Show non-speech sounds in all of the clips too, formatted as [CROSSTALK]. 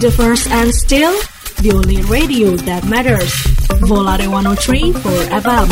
The first and still the only radio that matters. Volare 103 for FM.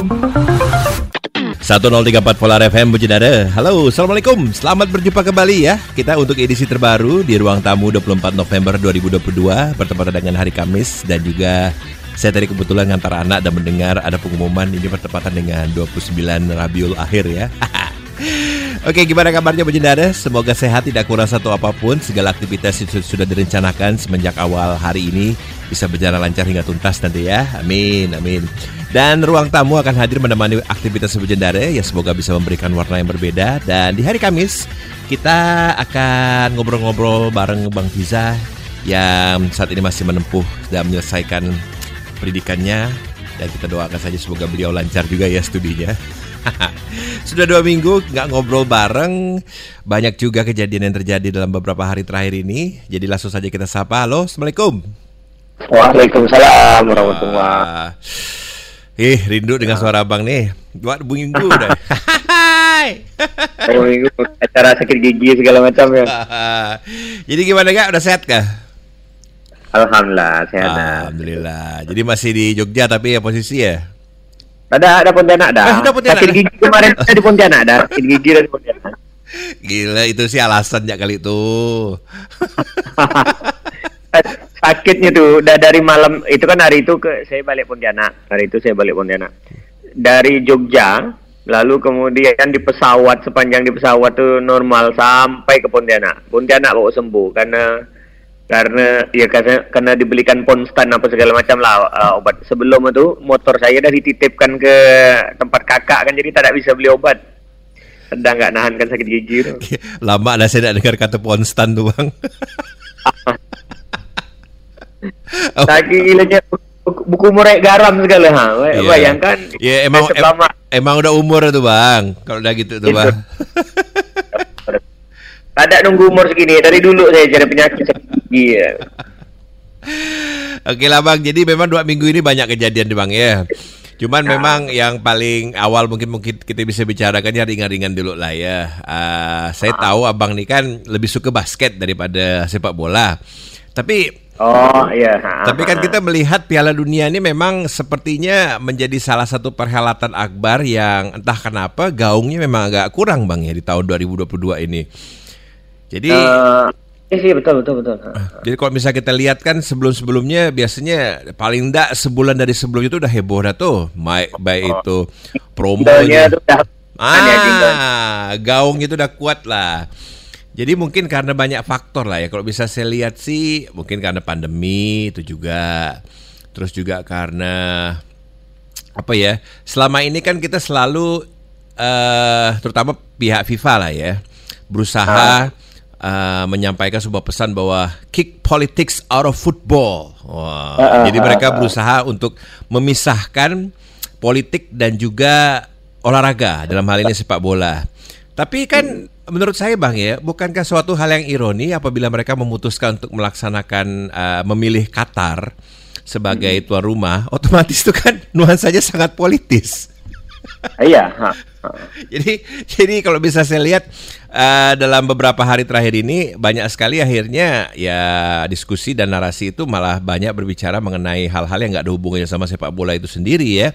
1034 Polar FM Bujidara Halo, Assalamualaikum. Selamat berjumpa kembali ya. Kita untuk edisi terbaru di Ruang Tamu 24 November 2022 Bertepatan dengan hari Kamis. Dan juga saya tadi kebetulan ngantar anak dan mendengar ada pengumuman. Ini bertepatan dengan 29 Rabiul Akhir ya [LAUGHS] Oke, gimana kabarnya Bujindara? Semoga sehat, tidak kurang satu apa pun. Segala aktivitas itu sudah direncanakan semenjak awal hari ini bisa berjalan lancar hingga tuntas nanti ya. Amin, amin. Dan ruang tamu akan hadir menemani aktivitas Bujindara ya semoga bisa memberikan warna yang berbeda. Dan di hari Kamis kita akan ngobrol-ngobrol bareng Bang Fiza yang saat ini masih menempuh dan menyelesaikan pendidikannya. Dan kita doakan saja semoga beliau lancar juga ya studinya. [LAUGHS] Sudah dua minggu nggak ngobrol bareng. Banyak juga kejadian yang terjadi dalam beberapa hari terakhir ini. Jadi langsung saja kita sapa. Halo, Assalamualaikum. Waalaikumsalam warahmatullahi Eh, rindu dengan suara abang nih. Dua minggu udah. [LAUGHS] Hai. Dua minggu acara sakit gigi segala macam ya. Jadi gimana gak? Udah sehat kah? Alhamdulillah sehat Alhamdulillah. Jadi masih di Jogja tapi ya posisi ya ada ada Pontianak dah. Eh, ada Pontianak. Sakit gigi kemarin ada di Pontianak dah. Sakit gigi dari Pontianak. Gila itu sih alasan ya kali itu. [LAUGHS] Sakitnya tuh udah dari malam itu kan hari itu ke saya balik Pontianak. Hari itu saya balik Pontianak. Dari Jogja lalu kemudian di pesawat sepanjang di pesawat tuh normal sampai ke Pontianak. Pontianak bawa sembuh karena karena ya karena karena dibelikan ponstan apa segala macam lah uh, obat. Sebelum itu motor saya dah dititipkan ke tempat kakak kan jadi tak bisa beli obat. Sedang nggak nahan kan sakit gigi tu. [LAUGHS] lama dah saya nak dengar kata ponstan tu bang. [LAUGHS] Sakit gilanya buku murai garam segala ha. Yeah. bayangkan ya yeah, emang em, emang udah umur tu bang. Kalau udah gitu tu bang [LAUGHS] ada nunggu umur segini dari dulu saya jadi penyakit Iya. Oke lah bang, jadi memang dua minggu ini banyak kejadian bang ya. Cuman nah. memang yang paling awal mungkin mungkin kita bisa bicarakan ya ringan-ringan dulu lah ya. Uh, saya nah. tahu abang nih kan lebih suka basket daripada sepak bola. Tapi Oh iya. Tapi kan kita melihat Piala Dunia ini memang sepertinya menjadi salah satu perhelatan akbar yang entah kenapa gaungnya memang agak kurang bang ya di tahun 2022 ini. Jadi uh, Iya sih betul betul betul. Jadi kalau misalnya kita lihat kan sebelum-sebelumnya biasanya paling enggak sebulan dari sebelumnya itu udah heboh dah tuh. Baik baik oh. itu promonya. ah, gaung itu udah kuat lah. Jadi mungkin karena banyak faktor lah ya. Kalau bisa saya lihat sih mungkin karena pandemi itu juga. Terus juga karena apa ya? Selama ini kan kita selalu uh, terutama pihak FIFA lah ya berusaha ah uh, menyampaikan sebuah pesan bahwa kick politics out of football. Wow. Uh, uh, Jadi mereka berusaha untuk memisahkan politik dan juga olahraga dalam hal ini sepak bola. Tapi kan menurut saya Bang ya, bukankah suatu hal yang ironi apabila mereka memutuskan untuk melaksanakan uh, memilih Qatar sebagai tuan rumah, otomatis itu kan nuansanya sangat politis. [LAUGHS] Iya. jadi jadi kalau bisa saya lihat uh, dalam beberapa hari terakhir ini banyak sekali akhirnya ya diskusi dan narasi itu malah banyak berbicara mengenai hal-hal yang nggak ada hubungannya sama sepak bola itu sendiri ya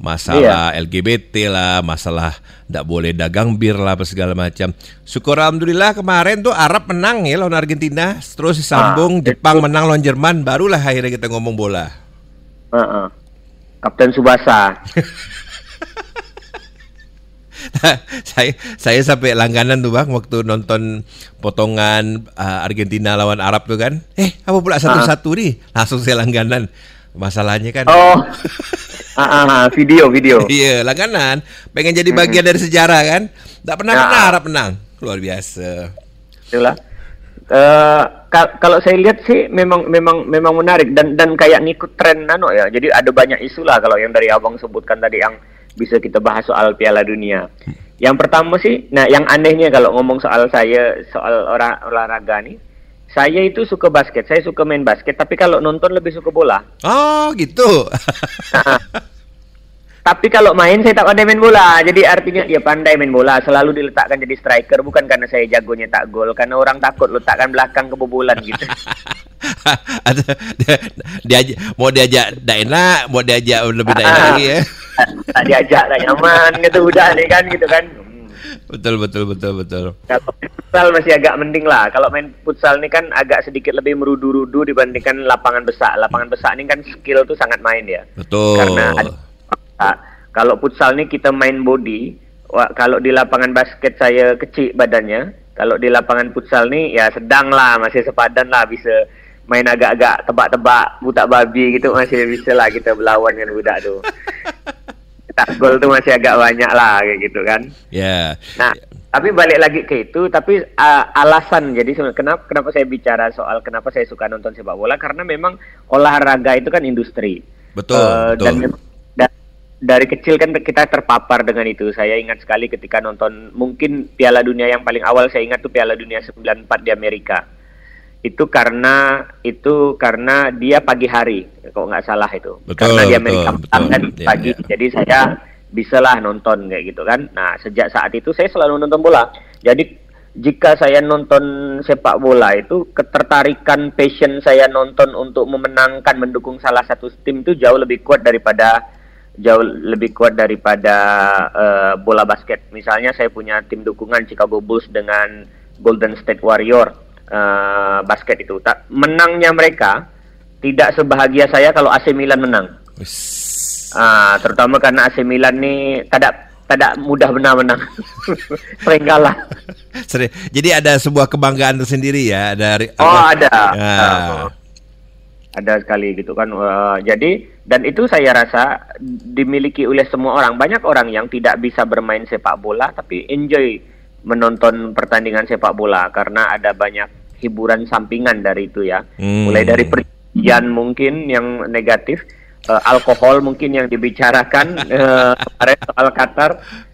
masalah iya. LGBT lah, masalah tidak boleh dagang bir lah, apa segala macam. Syukur alhamdulillah kemarin tuh Arab menang ya lawan Argentina, terus disambung ah, Jepang itu. menang lawan Jerman, barulah akhirnya kita ngomong bola. Uh -uh. Kapten Subasa. [LAUGHS] [LAUGHS] saya saya sampai langganan tuh bang waktu nonton potongan uh, Argentina lawan Arab tuh kan. Eh apa pula satu-satu nih? Langsung saya langganan. Masalahnya kan oh. Ah, ah, ah, video video. [LAUGHS] Iya langganan. Pengen jadi bagian dari sejarah kan? Tak pernah pernah ah, Arab menang. Luar biasa. Itulah. Uh, kalau saya lihat sih memang memang memang menarik. Dan dan kayak ngikut tren nano ya. Jadi ada banyak isu lah kalau yang dari abang sebutkan tadi yang bisa kita bahas soal Piala Dunia. Yang pertama sih, nah yang anehnya kalau ngomong soal saya soal orang olahraga nih, saya itu suka basket, saya suka main basket, tapi kalau nonton lebih suka bola. Oh gitu. [LAUGHS] nah, tapi kalau main saya tak pandai main bola, jadi artinya dia pandai main bola, selalu diletakkan jadi striker bukan karena saya jagonya tak gol, karena orang takut letakkan belakang kebobolan gitu. [LAUGHS] [LAUGHS] Atau dia, diajak, mau diajak enak, mau diajak lebih tak enak lagi ya. tak diajak tak nyaman gitu udah nih kan gitu kan. Betul betul betul betul. kalau futsal masih agak mending lah kalau main futsal ini kan agak sedikit lebih merudu-rudu dibandingkan lapangan besar lapangan besar ini kan skill tuh sangat main ya Betul. karena ada, Ah, kalau futsal nih kita main body wah, kalau di lapangan basket saya kecil badannya kalau di lapangan futsal nih ya sedang lah masih sepadan lah bisa main agak-agak tebak-tebak butak babi gitu masih bisa lah kita berlawan dengan budak tuh [LAUGHS] tak gol tuh masih agak banyak lah kayak gitu kan Ya. Nah, tapi balik lagi ke itu, tapi uh, alasan jadi kenapa kenapa saya bicara soal kenapa saya suka nonton sepak bola karena memang olahraga itu kan industri. Betul, Eh, betul. Dan mem- da- dari kecil kan kita terpapar dengan itu. Saya ingat sekali ketika nonton mungkin Piala Dunia yang paling awal saya ingat tuh Piala Dunia 94 di Amerika. Itu karena itu karena dia pagi hari, kok nggak salah itu. Betul, karena di betul, Amerika betul. petang kan Ya, pagi. ya. Jadi saya bisalah nonton kayak gitu kan. Nah, sejak saat itu saya selalu nonton bola. Jadi jika saya nonton sepak bola itu ketertarikan passion saya nonton untuk memenangkan mendukung salah satu tim itu jauh lebih kuat daripada jauh lebih kuat daripada eh, bola basket. Misalnya saya punya tim dukungan Chicago Bulls dengan Golden State Warrior eh, basket itu. Tak menangnya mereka tidak sebahagia saya kalau AC Milan menang. Ah, terutama karena AC Milan nih tidak tidak mudah benar menang. [LAUGHS] Sering kalah. Jadi ada sebuah kebanggaan tersendiri ya dari Oh, apa? ada. Ah, ada sekali gitu kan. Wah, jadi dan itu saya rasa dimiliki oleh semua orang. Banyak orang yang tidak bisa bermain sepak bola tapi enjoy menonton pertandingan sepak bola karena ada banyak hiburan sampingan dari itu ya. Hmm. Mulai dari perjanjian mungkin yang negatif, eh, alkohol mungkin yang dibicarakan [LAUGHS] eh, kemarin soal Qatar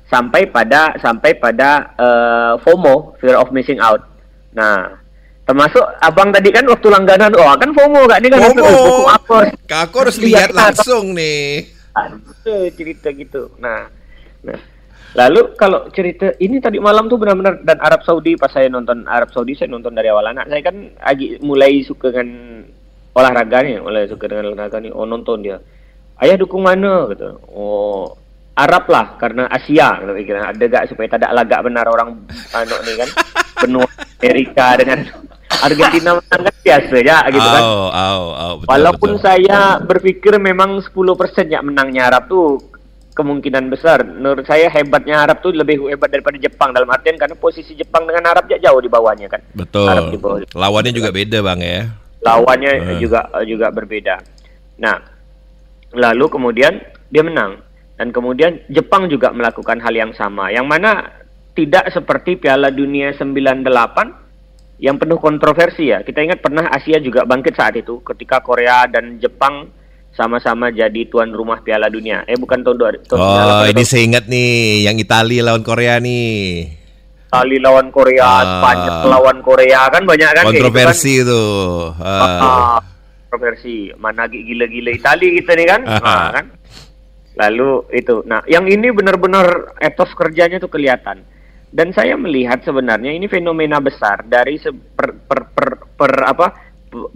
sampai pada sampai pada eh, FOMO, fear of missing out. Nah, termasuk abang tadi kan waktu langganan, oh kan FOMO kak ini kan FOMO. itu, buku apa? Aku harus lihat langsung nih. Ada cerita gitu. Nah, nah. Lalu kalau cerita ini tadi malam tuh benar-benar dan Arab Saudi pas saya nonton Arab Saudi saya nonton dari awal anak saya kan lagi mulai suka dengan olahraga nih, mulai suka dengan olahraga nih. Oh nonton dia. Ayah dukung mana gitu. Oh Arab lah karena Asia gitu pikiran. Ada gak supaya tidak lagak benar orang anu nih kan benua Amerika dengan Argentina menang kan biasa ya gitu kan. Oh, oh, oh, betul, Walaupun betul. saya berpikir memang 10% ya menangnya Arab tuh kemungkinan besar. Menurut saya hebatnya Arab tuh lebih hebat daripada Jepang dalam artian karena posisi Jepang dengan Arab ya jauh di bawahnya kan. Arab di bawah. Betul. Lawannya juga beda bang ya. Lawannya Hmm. juga juga berbeda. Nah, lalu kemudian dia menang dan kemudian Jepang juga melakukan hal yang sama. Yang mana tidak seperti Piala Dunia 98 yang penuh kontroversi ya. Kita ingat pernah Asia juga bangkit saat itu ketika Korea dan Jepang sama-sama jadi tuan rumah Piala Dunia. Eh bukan tahun dua tahun Oh, 98, ini saya ingat nih, yang Italia lawan Korea nih. Itali lawan Korea, Ah. Spanyol lawan Korea kan banyak kan gitu kan. Kontroversi itu. Ah. Ah, kontroversi. Mana gi- gila-gila Itali kita nih kan? Ah. Ah, kan? Lalu itu. Nah, yang ini benar-benar etos kerjanya tuh kelihatan. Dan saya melihat sebenarnya ini fenomena besar dari per, per, per, per- apa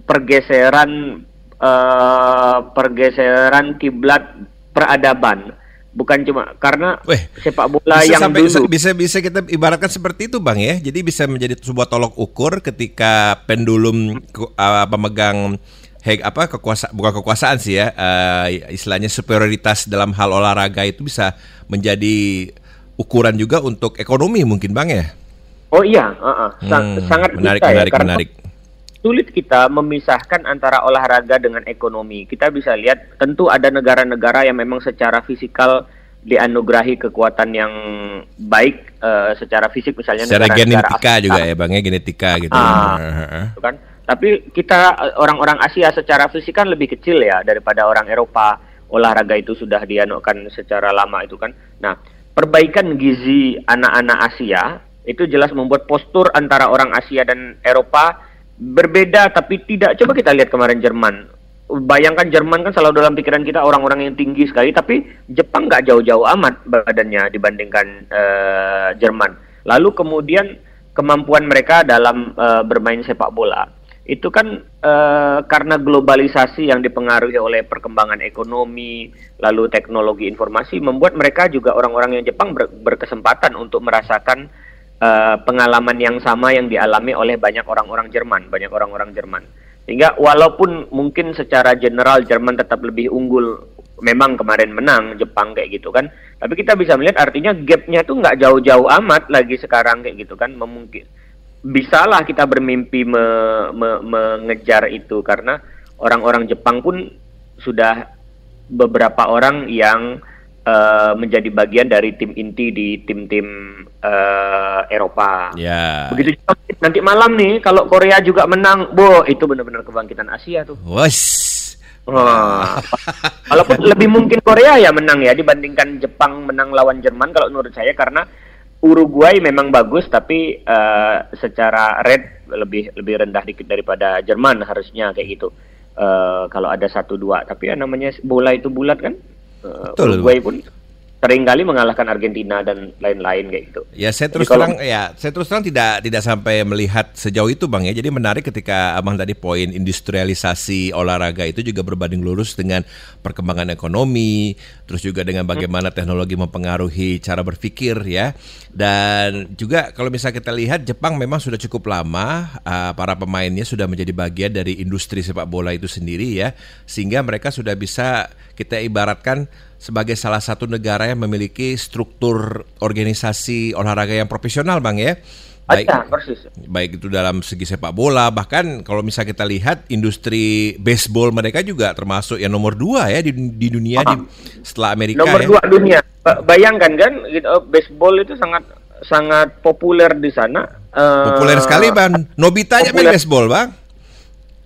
pergeseran eh, pergeseran kiblat peradaban. Bukan cuma karena Weh, sepak bola bisa yang sampai dulu bisa bisa kita ibaratkan seperti itu bang ya jadi bisa menjadi sebuah tolok ukur ketika pendulum uh, pemegang heg apa kekuasa bukan kekuasaan sih ya uh, istilahnya superioritas dalam hal olahraga itu bisa menjadi ukuran juga untuk ekonomi mungkin bang ya Oh iya, uh-uh. Sa- Hmm, sangat menarik bisa ya, menarik karena menarik sulit kita memisahkan antara olahraga dengan ekonomi. Kita bisa lihat tentu ada negara-negara yang memang secara fisikal dianugerahi kekuatan yang baik eh, secara fisik misalnya secara negara-negara genetika Afrika, juga ya bang ya genetika gitu Ah. Heeh. gitu kan. Tapi kita eh, orang-orang Asia secara fisik kan lebih kecil ya daripada orang Eropa. Olahraga itu sudah dianukan secara lama itu kan. Nah, perbaikan gizi anak-anak Asia itu jelas membuat postur antara orang Asia dan Eropa berbeda tapi tidak. Coba kita lihat kemarin Jerman. Bayangkan Jerman kan selalu dalam pikiran kita orang-orang yang tinggi sekali, tapi Jepang nggak jauh-jauh amat badannya dibandingkan eh, Jerman. Lalu kemudian kemampuan mereka dalam eh, bermain sepak bola itu kan eh, karena globalisasi yang dipengaruhi oleh perkembangan ekonomi, lalu teknologi informasi, membuat mereka juga orang-orang yang Jepang ber- berkesempatan untuk merasakan eh, pengalaman yang sama yang dialami oleh banyak orang-orang Jerman, banyak orang-orang Jerman. Sehingga walaupun mungkin secara general Jerman tetap lebih unggul, memang kemarin menang Jepang kayak gitu kan, tapi kita bisa melihat artinya gapnya tuh nggak jauh-jauh amat lagi sekarang kayak gitu kan, memungkin bisalah kita bermimpi me, me, mengejar itu karena orang-orang Jepang pun sudah beberapa orang yang uh, menjadi bagian dari tim inti di tim-tim uh, Eropa. Ya. Begitu juga nanti malam nih kalau Korea juga menang, boh itu benar-benar kebangkitan Asia tuh. Wes. Wah. [LAUGHS] Walaupun lebih mungkin Korea ya menang ya dibandingkan Jepang menang lawan Jerman kalau menurut saya karena Uruguay memang bagus tapi uh, secara red lebih lebih rendah dikit daripada Jerman harusnya kayak gitu. Uh, kalau ada satu dua tapi ya namanya bola itu bulat kan. Uh, Uruguay pun sering kali mengalahkan Argentina dan lain-lain kayak gitu. Ya saya terus terang ya saya terus terang tidak tidak sampai melihat sejauh itu bang ya. Jadi menarik ketika abang tadi poin industrialisasi olahraga itu juga berbanding lurus dengan perkembangan ekonomi, terus juga dengan bagaimana teknologi mempengaruhi cara berpikir ya. Dan juga kalau misalnya kita lihat Jepang memang sudah cukup lama uh, para pemainnya sudah menjadi bagian dari industri sepak bola itu sendiri ya, sehingga mereka sudah bisa kita ibaratkan sebagai salah satu negara yang memiliki struktur organisasi olahraga yang profesional, Bang ya. Baik, Ada, persis. baik itu dalam segi sepak bola, bahkan kalau misalnya kita lihat industri baseball mereka juga termasuk yang nomor dua ya di, di dunia di, setelah Amerika. Nomor ya. dua dunia. Bayangkan kan, gitu, baseball itu sangat sangat populer di sana. Populer uh, sekali, Bang. Nobita aja main baseball, Bang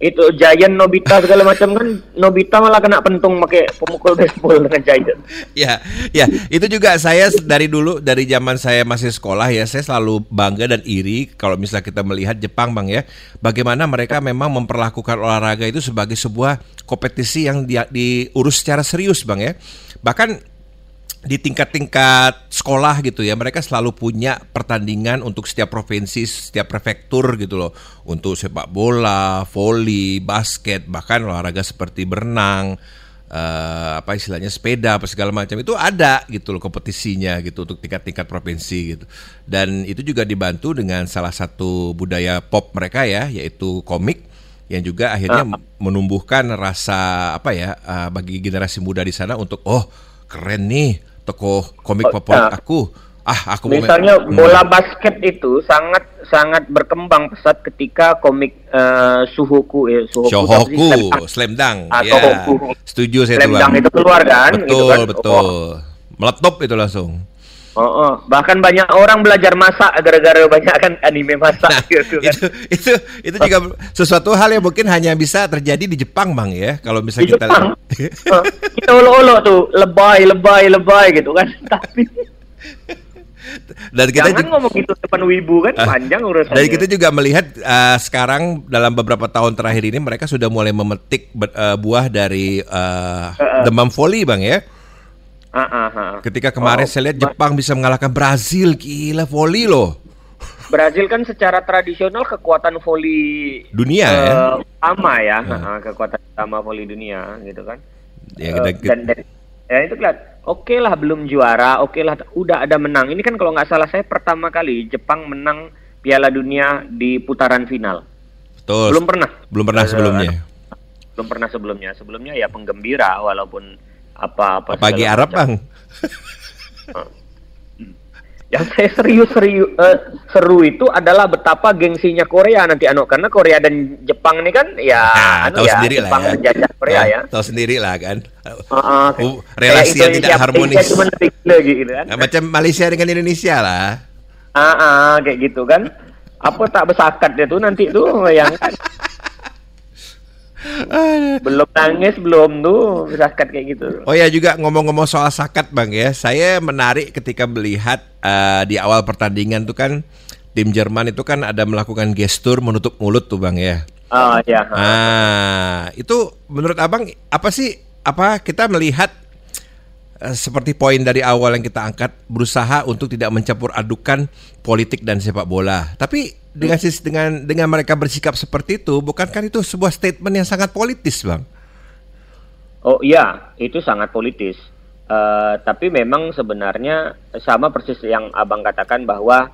itu Giant Nobita segala macam kan Nobita malah kena pentung pakai pemukul baseball dengan Giant. Ya, ya, itu juga saya dari dulu dari zaman saya masih sekolah ya, saya selalu bangga dan iri kalau misalnya kita melihat Jepang Bang ya, bagaimana mereka memang memperlakukan olahraga itu sebagai sebuah kompetisi yang di, diurus secara serius Bang ya. Bahkan di tingkat-tingkat sekolah gitu ya mereka selalu punya pertandingan untuk setiap provinsi setiap prefektur gitu loh. Untuk sepak bola, voli, basket bahkan olahraga seperti berenang uh, apa istilahnya sepeda apa segala macam. Itu ada gitu loh kompetisinya gitu untuk tingkat-tingkat provinsi gitu. Dan itu juga dibantu dengan salah satu budaya pop mereka ya yaitu komik yang juga akhirnya menumbuhkan rasa apa ya uh, bagi generasi muda di sana untuk oh keren nih tokoh komik oh, favorit nah, aku. Ah, aku misalnya mau... bola hmm. basket itu sangat sangat berkembang pesat ketika komik uh, Suhoku ya Suhoku, Shohoku, Slam Dunk. Atau ya. Setuju saya Slam Dunk itu keluar kan? Betul, gitu kan? betul. Oh. Meletop itu langsung. Oh, oh, bahkan banyak orang belajar masak gara-gara banyak kan anime masak nah, gitu kan. Itu itu itu juga sesuatu hal yang mungkin hanya bisa terjadi di Jepang, Bang ya. Kalau misalnya di kita Jepang, uh, kita olo-olo tuh, lebay, lebay, lebay gitu kan. [LAUGHS] Tapi dan kita Jangan juga, ngomong gitu depan wibu kan uh, panjang urusannya. Dan kita juga melihat uh, sekarang dalam beberapa tahun terakhir ini mereka sudah mulai memetik uh, buah dari uh, uh, uh. demam voli, Bang ya. Uh, uh, uh. Ketika kemarin oh, saya lihat Jepang bisa mengalahkan Brazil, gila voli loh. Brazil kan secara tradisional kekuatan voli dunia uh, ya. Sama ya, uh. Kekuatan utama voli dunia gitu kan. Ya, kita, uh, dan, dan ya itu kelihatan. Oke okay lah belum juara, oke okay lah udah ada menang. Ini kan kalau nggak salah saya pertama kali Jepang menang Piala Dunia di putaran final. Betul. Belum pernah. Belum pernah sebelumnya. Uh, belum pernah sebelumnya. Sebelumnya ya penggembira walaupun apa-apa. Pagi Arab bang. [LAUGHS] Yang saya serius serius uh, seru itu adalah betapa gengsinya Korea nanti anu karena Korea dan Jepang ini kan ya nah, anu tahu ya, sendiri Jepang lah ya. menjajah Korea ya, ya. Tahu sendiri lah kan. Uh, uh, uh, relasi yang tidak harmonis. Cuma lagi, gitu kan. Nah, macam Malaysia dengan Indonesia lah. Ah, uh, uh, kayak gitu kan. Apa tak bersakat dia tuh nanti tuh yang kan [LAUGHS] belum nangis belum tuh sakat kayak gitu. Oh ya juga ngomong-ngomong soal sakat bang ya, saya menarik ketika melihat uh, di awal pertandingan tuh kan tim Jerman itu kan ada melakukan gestur menutup mulut tuh bang ya. Oh ya. Ah itu menurut abang apa sih apa kita melihat seperti poin dari awal yang kita angkat berusaha untuk tidak mencampur adukan politik dan sepak bola. Tapi dengan dengan dengan mereka bersikap seperti itu, bukankah itu sebuah statement yang sangat politis, Bang? Oh iya, itu sangat politis. Eh, tapi memang sebenarnya sama persis yang abang katakan bahwa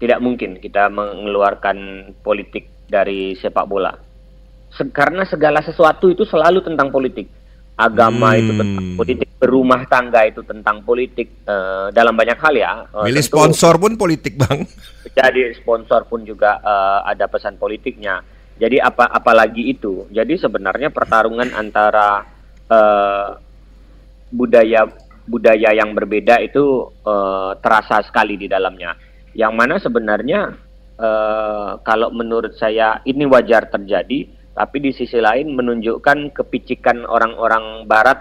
tidak mungkin kita mengeluarkan politik dari sepak bola. Se- karena segala sesuatu itu selalu tentang politik. Agama Hmm. itu tentang politik, berumah tangga itu tentang politik eh, dalam banyak hal ya. Eh, Milih tentu- sponsor pun politik, Bang. jadi sponsor pun juga eh, ada pesan politiknya. Jadi apa apalagi itu. Jadi sebenarnya pertarungan antara eh, budaya budaya yang berbeda itu eh, terasa sekali di dalamnya. Yang mana sebenarnya eh, kalau menurut saya ini wajar terjadi, tapi di sisi lain menunjukkan kepicikan orang-orang Barat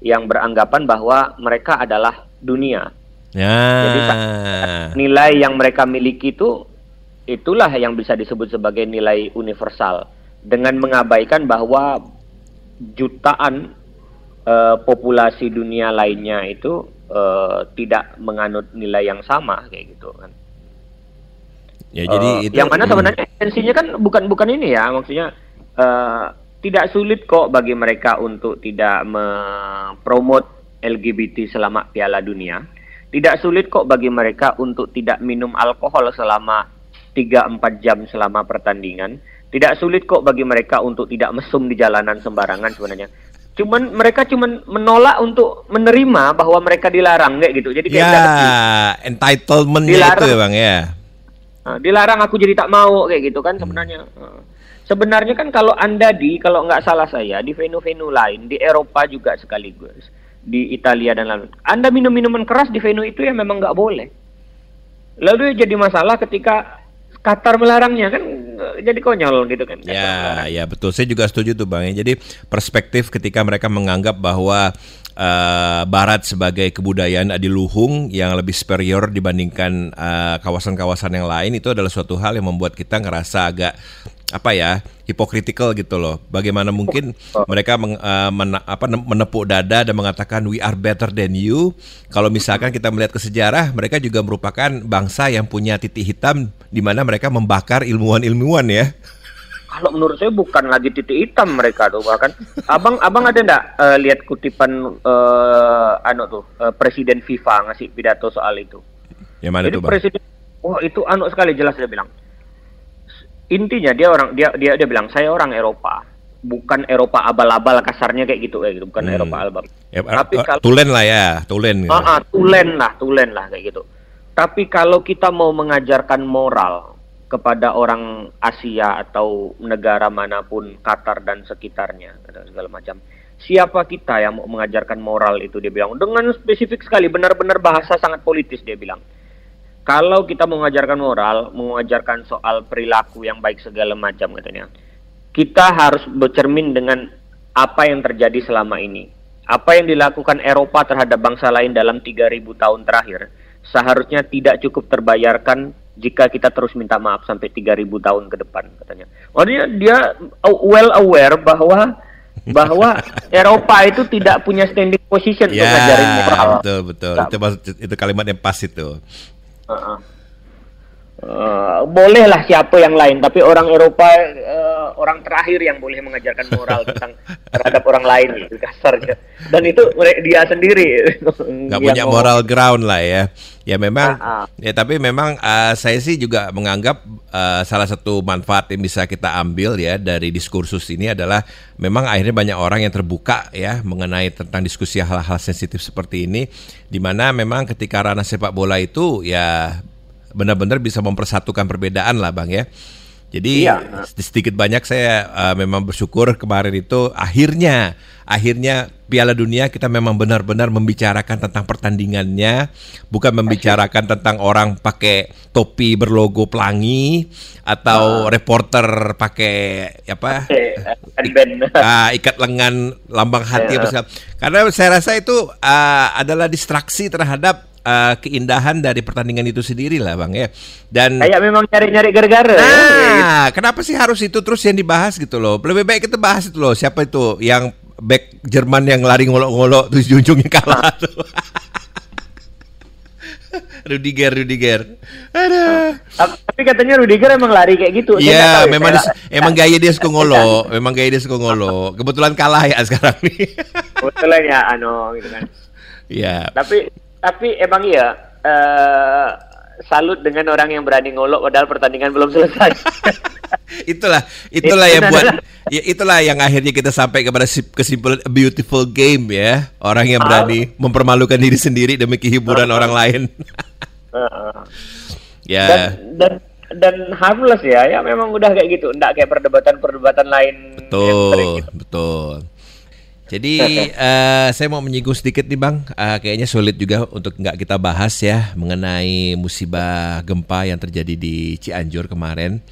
yang beranggapan bahwa mereka adalah dunia Jadi, Ya. nilai yang mereka miliki itu itulah yang bisa disebut sebagai nilai universal dengan mengabaikan bahwa jutaan eh, populasi dunia lainnya itu eh, tidak menganut nilai yang sama kayak gitu kan. Ya, jadi Eh, itu yang mana Hmm. sebenarnya esensinya kan bukan bukan ini ya maksudnya eh, tidak sulit kok bagi mereka untuk tidak mempromot LGBT selama Piala Dunia. Tidak sulit kok bagi mereka untuk tidak minum alkohol selama 3-4 jam selama pertandingan. Tidak sulit kok bagi mereka untuk tidak mesum di jalanan sembarangan sebenarnya. Cuman mereka cuman menolak untuk menerima bahwa mereka dilarang kayak gitu. Jadi kayak ya entitlementnya itu ya, Bang ya. Nah, dilarang aku jadi tak mau kayak gitu kan sebenarnya. Nah, Sebenarnya kan kalau Anda di kalau nggak salah saya di venue-venue lain di Eropa juga sekaligus di Italia dan lain Anda minum minuman keras di venue itu ya memang nggak boleh. Lalu jadi masalah ketika Qatar melarangnya kan eh, jadi konyol gitu kan. Ya, ya betul. Saya juga setuju tuh Bang. ya. Jadi perspektif ketika mereka menganggap bahwa eh, Barat sebagai kebudayaan adiluhung yang lebih superior dibandingkan eh, kawasan-kawasan yang lain itu adalah suatu hal yang membuat kita ngerasa agak apa ya hipokritikal gitu loh. Bagaimana mungkin mereka meng- eh, mena- apa, ne- menepuk dada dan mengatakan we are better than you. Kalau misalkan kita melihat ke sejarah, mereka juga merupakan bangsa yang punya titik hitam di mana mereka membakar ilmuwan-ilmuwan ya. Kalau menurut saya bukan lagi titik hitam mereka tuh bahkan abang abang ada ndak eh, lihat kutipan eh, anu tuh eh, presiden FIFA ngasih pidato soal itu. Yang mana Jadi tuh bang? presiden, wah itu anu sekali jelas dia bilang. Intinya dia orang dia dia dia bilang saya orang Eropa, bukan Eropa abal-abal kasarnya kayak gitu kayak gitu, bukan Hmm. Eropa abal. Ya, Tapi eh, kalau tulen lah ya, tulen. gitu. Ah, ah, tulen lah, tulen lah kayak gitu. Tapi kalau kita mau mengajarkan moral kepada orang Asia atau negara mana pun, Qatar dan sekitarnya, segala macam. Siapa kita yang mau mengajarkan moral itu dia bilang dengan spesifik sekali, benar-benar bahasa sangat politis dia bilang. Kalau kita mau mengajarkan moral, mengajarkan soal perilaku yang baik segala macam katanya. Kita harus bercermin dengan apa yang terjadi selama ini. Apa yang dilakukan Eropa terhadap bangsa lain dalam 3000 tahun terakhir seharusnya tidak cukup terbayarkan jika kita terus minta maaf sampai 3000 tahun ke depan katanya. Maksudnya dia well aware bahwa bahwa [LAUGHS] Eropa itu tidak punya standing position untuk Ya, ngajarin moral. betul betul. Nah. Itu itu kalimat yang pas itu. Uh-uh. Uh, bolehlah siapa yang lain, tapi orang Eropa uh, orang terakhir yang boleh mengajarkan moral [LAUGHS] tentang terhadap orang lain gitu kasarnya. Dan itu dia sendiri [LAUGHS] nggak punya ngomong. moral ground lah ya. Ya memang, Ah, ah. ya tapi memang uh, saya sih juga menganggap uh, salah satu manfaat yang bisa kita ambil ya dari diskursus ini adalah memang akhirnya banyak orang yang terbuka ya mengenai tentang diskusi hal-hal sensitif seperti ini, di mana memang ketika ranah sepak bola itu ya benar-benar bisa mempersatukan perbedaan lah bang ya. Jadi Iya. sedikit banyak saya uh, memang bersyukur kemarin itu akhirnya akhirnya Piala Dunia kita memang benar-benar membicarakan tentang pertandingannya, bukan membicarakan [LAUGHS] tentang orang pakai topi berlogo pelangi atau reporter pakai apa ah, ikat lengan lambang hati Ya. apa segala. Karena saya rasa itu ah, adalah distraksi terhadap ah, keindahan dari pertandingan itu sendiri lah bang ya. Dan Kayak memang nyari-nyari gara-gara. ya. Nah, kenapa sih harus itu terus yang dibahas gitu loh? Lebih baik kita bahas itu loh. Siapa itu yang back Jerman yang lari ngolok-ngolok terus ujungnya kalah tuh. [LAUGHS] Rudiger, Rudiger. Ada. Tapi katanya Rudiger emang lari kayak gitu. Iya, ya, memang dia- emang gaya dia suka ngolok, [LAUGHS] memang gaya dia suka ngolok. Kebetulan kalah ya sekarang nih. Kebetulan ya, ano gitu kan. Iya. Tapi tapi emang iya eh salut dengan orang yang berani ngolok padahal pertandingan belum selesai. [LAUGHS] itulah itulah Itu yang buat ya itulah yang akhirnya kita sampai kepada si- kesimpulan a beautiful game ya orang yang Ah. berani mempermalukan diri sendiri demi kehiburan orang lain Heeh. [LAUGHS] ya dan dan dan harmless ya, ya memang udah kayak gitu, enggak kayak perdebatan-perdebatan lain betul gitu. betul jadi eh, saya mau menyinggung sedikit nih bang. Eh, kayaknya sulit juga untuk nggak kita bahas ya mengenai musibah gempa yang terjadi di Cianjur kemarin.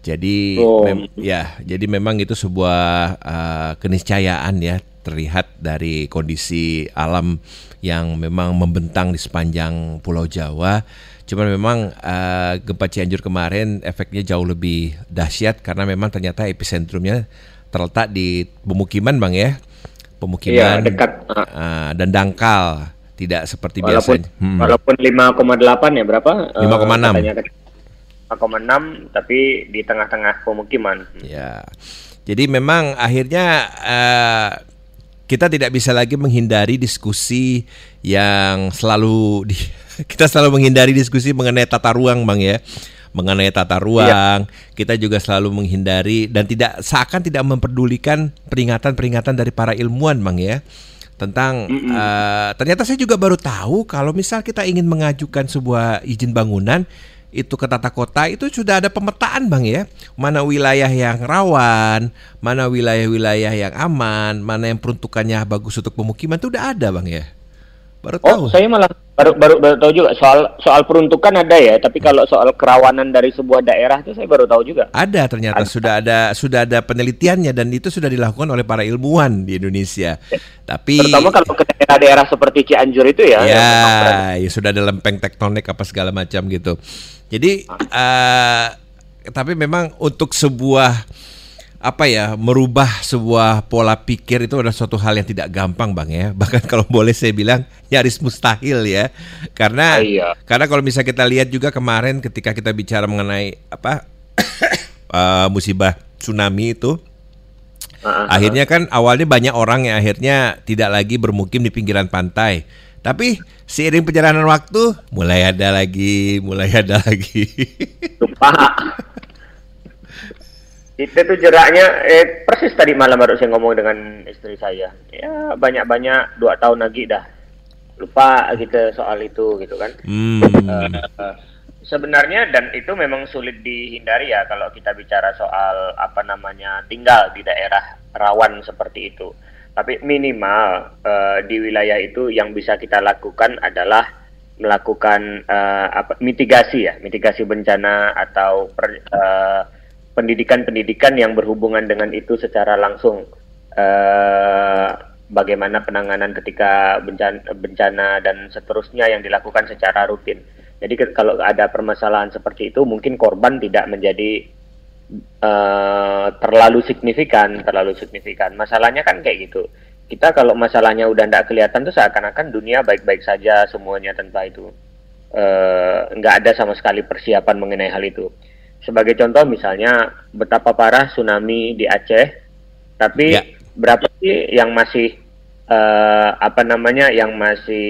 Jadi Oh. mem- ya jadi memang itu sebuah eh, keniscayaan ya terlihat dari kondisi alam yang memang membentang di sepanjang Pulau Jawa. Cuman memang eh, gempa Cianjur kemarin efeknya jauh lebih dahsyat karena memang ternyata epicentrumnya terletak di pemukiman bang ya, pemukiman Iya, dekat. eh, dan dangkal, tidak seperti Walaupun biasanya. Hmm. walaupun 5,8 ya berapa? Eh, 5,6. katanya tadi. 5,6 tapi di tengah-tengah pemukiman. Ya, jadi memang akhirnya eh, kita tidak bisa lagi menghindari diskusi yang selalu di, [LAUGHS] kita selalu menghindari diskusi mengenai tata ruang, bang ya, mengenai tata ruang. Kita juga selalu menghindari dan tidak seakan tidak memperdulikan peringatan-peringatan dari para ilmuwan, bang ya. Tentang eh, ternyata saya juga baru tahu kalau misal kita ingin mengajukan sebuah izin bangunan itu ke tata kota itu sudah ada pemetaan bang ya mana wilayah yang rawan mana wilayah-wilayah yang aman mana yang peruntukannya bagus untuk pemukiman itu udah ada bang ya baru tahu Oh, saya malah baru baru baru tahu juga soal soal peruntukan ada ya, tapi kalau soal kerawanan dari sebuah daerah itu saya baru tahu juga. ada ternyata sudah ada sudah ada penelitiannya dan itu sudah dilakukan oleh para ilmuwan di Indonesia tapi Terutama kalau ke daerah-daerah seperti Cianjur itu ya. ya, ya sudah ada lempeng tektonik apa segala macam gitu. Jadi eh, tapi memang untuk sebuah apa ya merubah sebuah pola pikir itu adalah suatu hal yang tidak gampang bang ya [LAUGHS] bahkan kalau boleh saya bilang nyaris mustahil ya karena Ah, iya. karena kalau misalnya kita lihat juga kemarin ketika kita bicara mengenai apa [COUGHS] eh, musibah tsunami itu Ah, ah, Akhirnya kan awalnya banyak orang yang akhirnya tidak lagi bermukim di pinggiran pantai. Tapi seiring perjalanan waktu mulai ada lagi, mulai ada lagi. [LAUGHS] lupa. Itu tuh jeraknya eh, persis tadi malam baru saya ngomong dengan istri saya. Ya banyak-banyak dua tahun lagi dah. Lupa kita soal itu gitu kan. Hmm. Eh, sebenarnya dan itu memang sulit dihindari ya kalau kita bicara soal apa namanya tinggal di daerah rawan seperti itu. Tapi minimal eh, di wilayah itu yang bisa kita lakukan adalah melakukan eh, apa mitigasi ya, mitigasi bencana atau per- eh, pendidikan-pendidikan yang berhubungan dengan itu secara langsung. Eh, bagaimana penanganan ketika bencana, bencana dan seterusnya yang dilakukan secara rutin. Jadi kalau ada permasalahan seperti itu, mungkin korban tidak menjadi eh, terlalu signifikan, terlalu signifikan. Masalahnya kan kayak gitu. Kita kalau masalahnya udah tidak kelihatan tuh seakan-akan dunia baik-baik saja semuanya tanpa itu. Eh, nggak ada sama sekali persiapan mengenai hal itu. Sebagai contoh misalnya betapa parah tsunami di Aceh, tapi Ya. berapa sih yang masih eh, apa namanya yang masih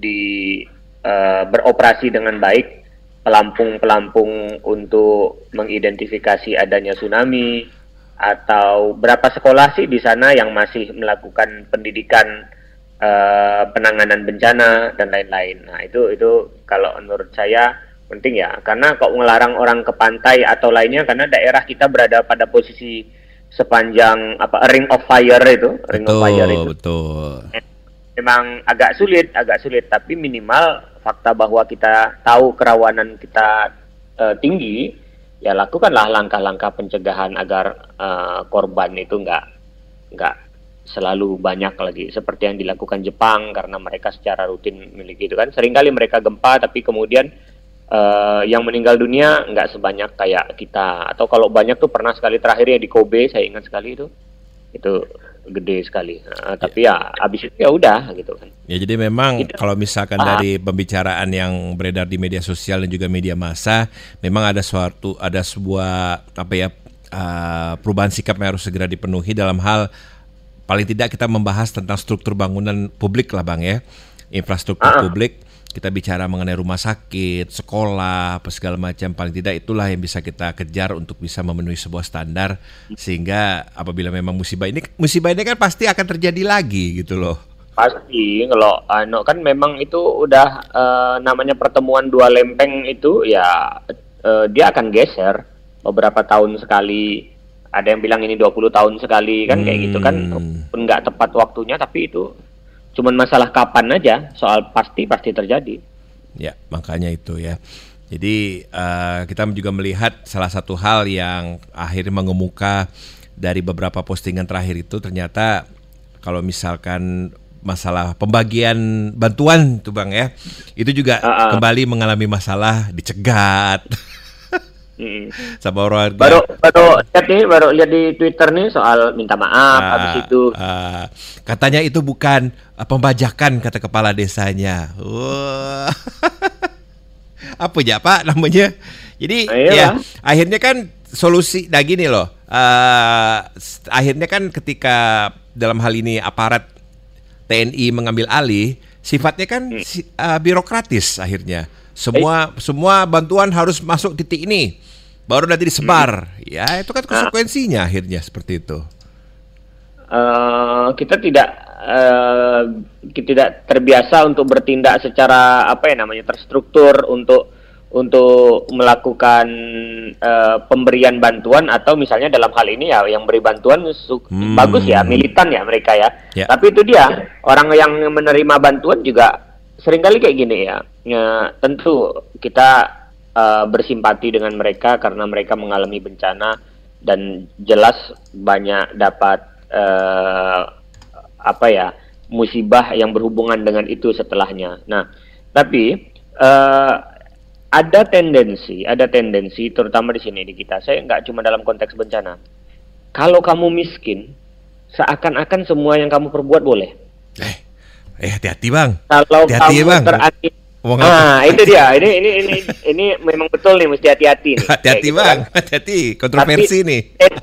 di eh, beroperasi dengan baik pelampung-pelampung untuk mengidentifikasi adanya tsunami atau berapa sekolah sih di sana yang masih melakukan pendidikan eh, penanganan bencana dan lain-lain. Nah, itu itu kalau menurut saya penting ya karena kok melarang orang ke pantai atau lainnya karena daerah kita berada pada posisi sepanjang apa ring of fire itu, ring of fire itu betul, betul. memang agak sulit, agak sulit. Tapi minimal fakta bahwa kita tahu kerawanan kita eh, tinggi, ya lakukanlah langkah-langkah pencegahan agar eh, korban itu nggak nggak selalu banyak lagi seperti yang dilakukan Jepang karena mereka secara rutin memiliki itu kan. Seringkali mereka gempa tapi kemudian eh, yang meninggal dunia nggak sebanyak kayak kita atau kalau banyak tuh pernah sekali terakhir ya di Kobe saya ingat sekali itu itu gede sekali. Nah, tapi ya abis itu ya udah gitu kan. Ya jadi memang Gitu. kalau misalkan Ah. dari pembicaraan yang beredar di media sosial dan juga media massa, memang ada suatu ada sebuah apa ya uh, perubahan sikap yang harus segera dipenuhi dalam hal paling tidak kita membahas tentang struktur bangunan publik lah bang ya, infrastruktur Ah. publik. Kita bicara mengenai rumah sakit, sekolah, apa segala macam. Paling tidak itulah yang bisa kita kejar untuk bisa memenuhi sebuah standar sehingga apabila memang musibah ini musibah ini kan pasti akan terjadi lagi gitu loh. Pasti kalau anu kan memang itu udah eh, namanya pertemuan dua lempeng itu ya eh, dia akan geser beberapa tahun sekali. Ada yang bilang ini 20 tahun sekali kan kayak gitu kan Hmm. pun nggak tepat waktunya tapi itu cuman masalah kapan aja soal pasti pasti terjadi. Ya, makanya itu ya. Jadi eh, kita juga melihat salah satu hal yang akhirnya mengemuka dari beberapa postingan terakhir itu ternyata kalau misalkan masalah pembagian bantuan tuh Bang ya. Itu juga Ah, ah. kembali mengalami masalah dicegat [LAUGHS] Mm. sama orang Baru baru lihat nih baru lihat di Twitter nih soal minta maaf Ah, habis itu ah, katanya itu bukan ah, pembajakan kata kepala desanya. Wah. [LAUGHS] Apa ya Pak namanya? Jadi Ah, iyalah. ya akhirnya kan solusi nah gini loh. eh, s- akhirnya kan ketika dalam hal ini aparat TNI mengambil alih, sifatnya kan eh, birokratis akhirnya. Semua Eh. semua bantuan harus masuk titik ini. Baru nanti disebar. Hmm. Ya, itu kan konsekuensinya akhirnya seperti itu. eh, kita tidak eh, kita tidak terbiasa untuk bertindak secara apa ya namanya terstruktur untuk untuk melakukan eh, pemberian bantuan atau misalnya dalam hal ini ya yang beri bantuan Hmm. bagus ya militan ya mereka ya. Ya. Tapi itu dia orang yang menerima bantuan juga sering kali kayak gini ya. Ya, tentu kita eh, bersimpati dengan mereka karena mereka mengalami bencana dan jelas banyak dapat eh, apa ya musibah yang berhubungan dengan itu setelahnya. Nah, tapi eh, ada tendensi, ada tendensi terutama di sini di kita. Saya nggak cuma dalam konteks bencana. Kalau kamu miskin, seakan-akan semua yang kamu perbuat boleh. Eh, eh hati-hati bang. Kalau Hati-hati, kamu Bang. Ngomong Ah, itu dia. Ini ini ini ini memang betul nih mesti hati-hati nih. Hati-hati gitu bang, kan. hati-hati. Kontroversi Tapi nih. ten-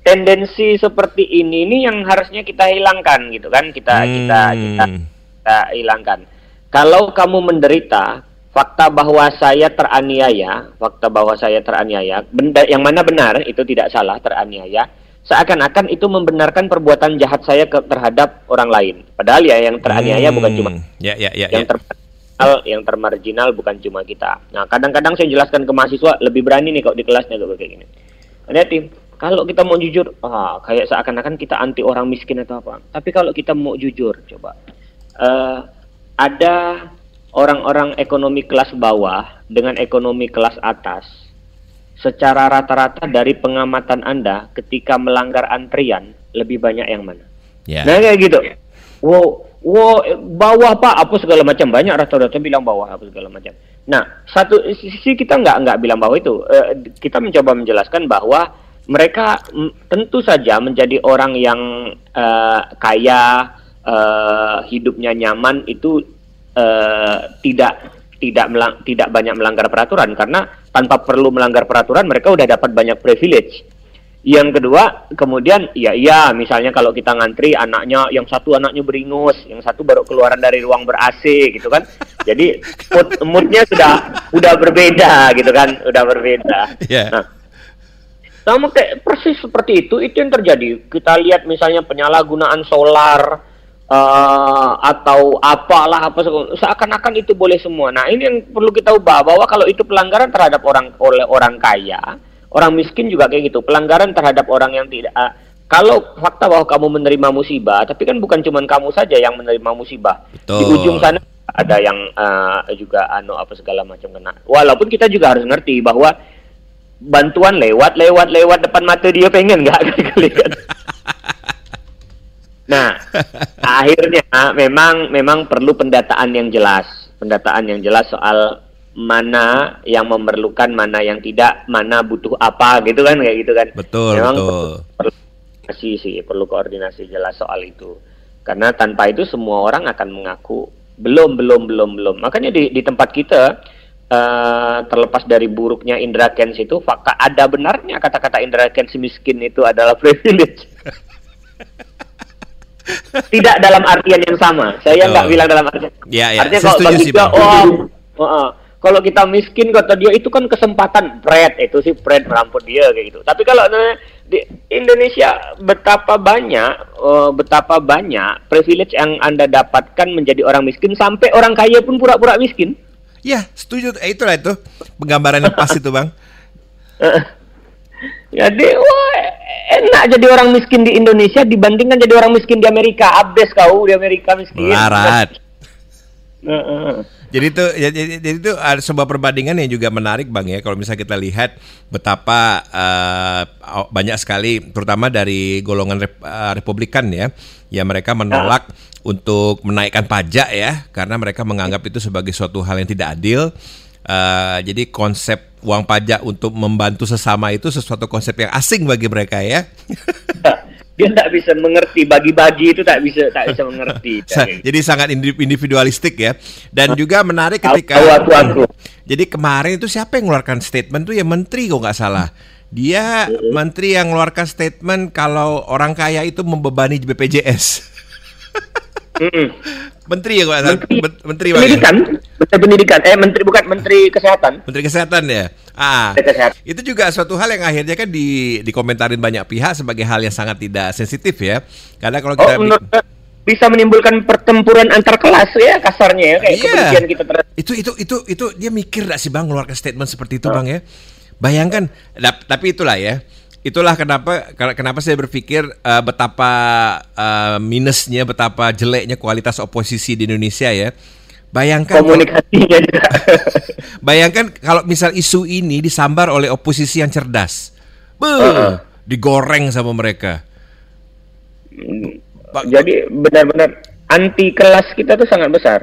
tendensi seperti ini ini yang harusnya kita hilangkan gitu kan. Kita kita kita Hmm. kita hilangkan. Kalau kamu menderita, fakta bahwa saya teraniaya, fakta bahwa saya teraniaya, benda yang mana benar itu tidak salah teraniaya, seakan-akan itu membenarkan perbuatan jahat saya ke, terhadap orang lain. Padahal ya yang teraniaya bukan cuma Hmm. Ya, ya, ya. yang ya. termarginal, yang termarginal bukan cuma kita. Nah, kadang-kadang saya jelaskan ke mahasiswa lebih berani nih kok di kelasnya kalau kayak gini. Hati-hati. Kalau kita mau jujur, ah, kayak seakan-akan kita anti orang miskin atau apa. Tapi kalau kita mau jujur, coba eh, ada orang-orang ekonomi kelas bawah dengan ekonomi kelas atas. Secara rata-rata dari pengamatan Anda, ketika melanggar antrian, lebih banyak yang mana? Ya. Nah kayak gitu. Wow, eh, bawah pak, apa segala macam banyak rata-rata bilang bawah apa segala macam. Nah, satu sisi kita nggak nggak bilang bawah itu. Eh, kita mencoba menjelaskan bahwa mereka mm, tentu saja menjadi orang yang eh, kaya, eh, hidupnya nyaman itu eh, tidak tidak melang- tidak banyak melanggar peraturan karena tanpa perlu melanggar peraturan mereka udah dapat banyak privilege. Yang kedua, kemudian ya iya misalnya kalau kita ngantri anaknya yang satu anaknya beringus, yang satu baru keluaran dari ruang ber AC gitu kan. Jadi mood, moodnya sudah udah berbeda gitu kan, udah berbeda. Ya. Nah, sama kayak persis seperti itu itu yang terjadi. Kita lihat misalnya penyalahgunaan solar eh, atau apalah apa se- seakan-akan itu boleh semua. Nah, ini yang perlu kita ubah bahwa kalau itu pelanggaran terhadap orang oleh orang kaya, orang miskin juga kayak gitu. Pelanggaran terhadap orang yang tidak ah, kalau fakta bahwa kamu menerima musibah, tapi kan bukan cuma kamu saja yang menerima musibah. Di Betul. ujung sana ada yang eh, juga ano apa segala macam kena. Walaupun kita juga harus ngerti bahwa bantuan lewat lewat lewat depan mata dia pengen nggak [LAUGHS] kalian nah akhirnya memang memang perlu pendataan yang jelas pendataan yang jelas soal mana yang memerlukan mana yang tidak mana butuh apa gitu kan kayak gitu kan Betul, memang betul. perlu, koordinasi sih, perlu koordinasi jelas soal itu. Karena tanpa itu semua orang akan mengaku belum, belum, belum, belum. Makanya di, di tempat kita uh, terlepas dari buruknya Indra Kens itu, fakta ada benarnya kata-kata Indra Kens miskin itu adalah [LAUGHS] privilege. Tidak dalam artian yang sama. Saya nggak bilang dalam artian. Ya, ya. Artinya kalau bagi dia, oh, oh, oh, kalau kita miskin kata dia itu kan kesempatan Fred itu sih Fred merampok dia kayak gitu. Tapi kalau di Indonesia betapa banyak uh, betapa banyak privilege yang Anda dapatkan menjadi orang miskin sampai orang kaya pun pura-pura miskin. Ya, setuju. Eh, itulah itu penggambaran yang pas itu, Bang. [LAUGHS] Jadi, wah, enak jadi orang miskin di Indonesia dibandingkan jadi orang miskin di Amerika. Abdes kau di Amerika miskin. Melarat. Jadi itu jadi, jadi itu ada sebuah perbandingan yang juga menarik bang ya kalau misalnya kita lihat betapa uh, banyak sekali terutama dari golongan rep, uh, Republikan ya ya mereka menolak nah. untuk menaikkan pajak ya karena mereka menganggap itu sebagai suatu hal yang tidak adil. Uh, jadi konsep uang pajak untuk membantu sesama itu sesuatu konsep yang asing bagi mereka ya. Dia tidak bisa mengerti bagi-bagi itu tak bisa tak bisa mengerti. [LAUGHS] jadi sangat individualistik ya. Dan juga menarik ketika aku, aku, Jadi kemarin itu siapa yang mengeluarkan statement tuh ya menteri kok nggak salah. Dia menteri yang mengeluarkan statement kalau orang kaya itu membebani BPJS. Menteri ya Pak? Menteri, menteri Pendidikan, Menteri Pendidikan, eh Menteri bukan Menteri Kesehatan. Menteri Kesehatan ya. Ah, Kesehatan. itu juga suatu hal yang akhirnya kan di dikomentarin banyak pihak sebagai hal yang sangat tidak sensitif ya. Karena kalau kita oh, bisa menimbulkan pertempuran antar kelas ya kasarnya ya kayak iya. kebencian kita terhadap itu itu itu itu dia mikir gak sih bang mengeluarkan statement seperti itu oh. bang ya bayangkan tapi itulah ya itulah kenapa kenapa saya berpikir uh, betapa uh, minusnya, betapa jeleknya kualitas oposisi di Indonesia ya. Bayangkan komunikasinya juga. [LAUGHS] bayangkan kalau misal isu ini disambar oleh oposisi yang cerdas. Be, uh -uh. digoreng sama mereka. Jadi benar-benar anti kelas kita tuh sangat besar.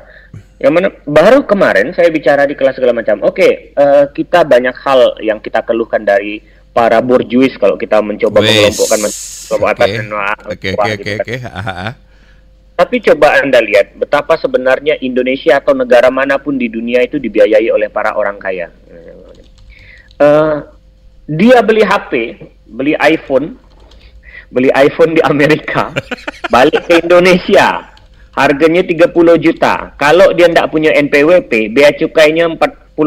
Yang mana baru kemarin saya bicara di kelas segala macam. Oke, okay, uh, eh, kita banyak hal yang kita keluhkan dari para borjuis kalau kita mencoba mengelompokkan kelompok atas dan bawah okay, okay, gitu okay, kan. Tapi coba Anda lihat betapa sebenarnya Indonesia atau negara mana pun di dunia itu dibiayai oleh para orang kaya. Uh, dia beli HP, beli iPhone, beli iPhone di Amerika, [LAUGHS] balik ke Indonesia, harganya 30 juta. Kalau dia tidak punya NPWP, bea cukainya 41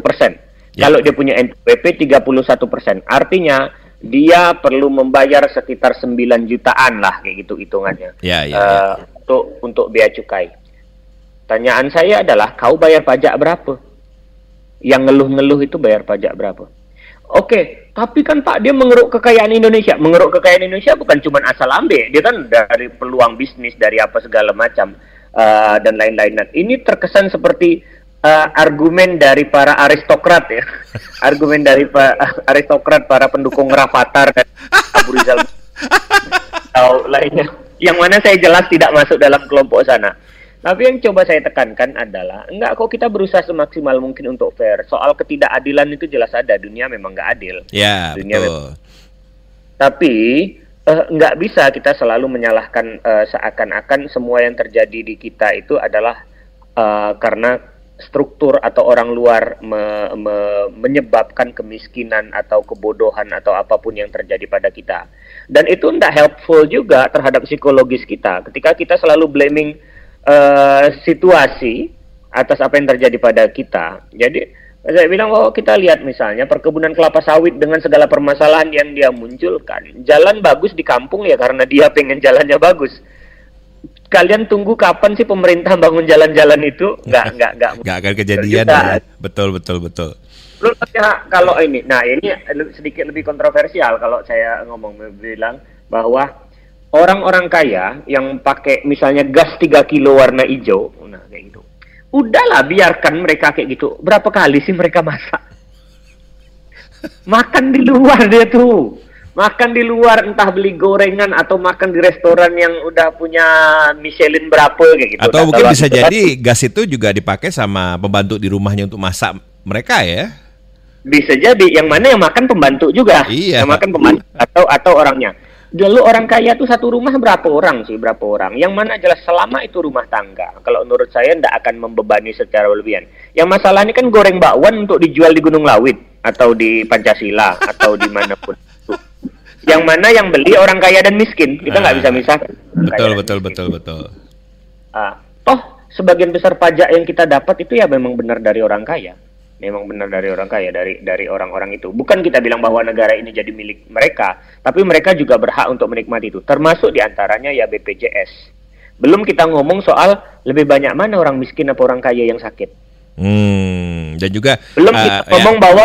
persen. Ya. Kalau dia punya NPWP 31 persen, artinya dia perlu membayar sekitar 9 jutaan lah kayak gitu hitungannya ya, ya, uh, ya. untuk untuk bea cukai. Tanyaan saya adalah kau bayar pajak berapa? Yang ngeluh-ngeluh itu bayar pajak berapa? Oke, tapi kan Pak dia mengeruk kekayaan Indonesia. Mengeruk kekayaan Indonesia bukan cuma asal ambil, dia kan dari peluang bisnis dari apa segala macam uh, dan lain-lain. Ini terkesan seperti uh, argumen dari para aristokrat ya, [LAUGHS] argumen dari pa, aristokrat para pendukung Rafathar dan Abu Rizal atau lainnya, yang mana saya jelas tidak masuk dalam kelompok sana. Tapi yang coba saya tekankan adalah enggak kok kita berusaha semaksimal mungkin untuk fair. Soal ketidakadilan itu jelas ada, dunia memang enggak adil. Ya, dunia betul. Memang. Tapi uh, nggak bisa kita selalu menyalahkan uh, seakan-akan semua yang terjadi di kita itu adalah uh, karena struktur atau orang luar me, me, menyebabkan kemiskinan atau kebodohan atau apa pun yang terjadi pada kita. Dan itu tidak helpful juga terhadap psikologis kita. Ketika kita selalu blaming uh, situasi atas apa yang terjadi pada kita. Jadi saya bilang, oh kita lihat misalnya perkebunan kelapa sawit dengan segala permasalahan yang dia munculkan. Jalan bagus di kampung ya karena dia pengen jalannya bagus kalian tunggu kapan sih pemerintah bangun jalan-jalan itu? Nggak, nggak, nggak. [LAUGHS] Nggak akan kejadian. Ya. Betul, betul, betul. Lu ya, kalau ini, nah ini sedikit lebih kontroversial kalau saya ngomong bilang bahwa orang-orang kaya yang pakai misalnya gas 3 kilo warna hijau, nah kayak gitu. Udahlah biarkan mereka kayak gitu. Berapa kali sih mereka masak? [LAUGHS] Makan di luar dia tuh makan di luar entah beli gorengan atau makan di restoran yang udah punya Michelin berapa kayak gitu. Atau mungkin bisa jadi gas itu juga dipakai sama pembantu di rumahnya untuk masak mereka ya. Bisa jadi yang mana yang makan pembantu juga. Iya. Yang makan pembantu atau atau orangnya. Dulu orang kaya tuh satu rumah berapa orang sih? Berapa orang? Yang mana jelas selama itu rumah tangga. Kalau menurut saya tidak akan membebani secara berlebihan. Yang masalah ini kan goreng bakwan untuk dijual di Gunung Lawit atau di Pancasila atau di mana pun. [LAUGHS] Yang mana yang beli orang kaya dan miskin. Kita nggak Ah. bisa misahkan. Betul betul miskin. betul betul. Ah, toh sebagian besar pajak yang kita dapat itu ya memang benar dari orang kaya. Memang benar dari orang kaya, dari dari orang-orang itu. Bukan kita bilang bahwa negara ini jadi milik mereka, tapi mereka juga berhak untuk menikmati itu. Termasuk di antaranya ya BPJS. Belum kita ngomong soal lebih banyak mana orang miskin apa orang kaya yang sakit. Hmm, dan juga Belum ah, kita ya, ngomong bahwa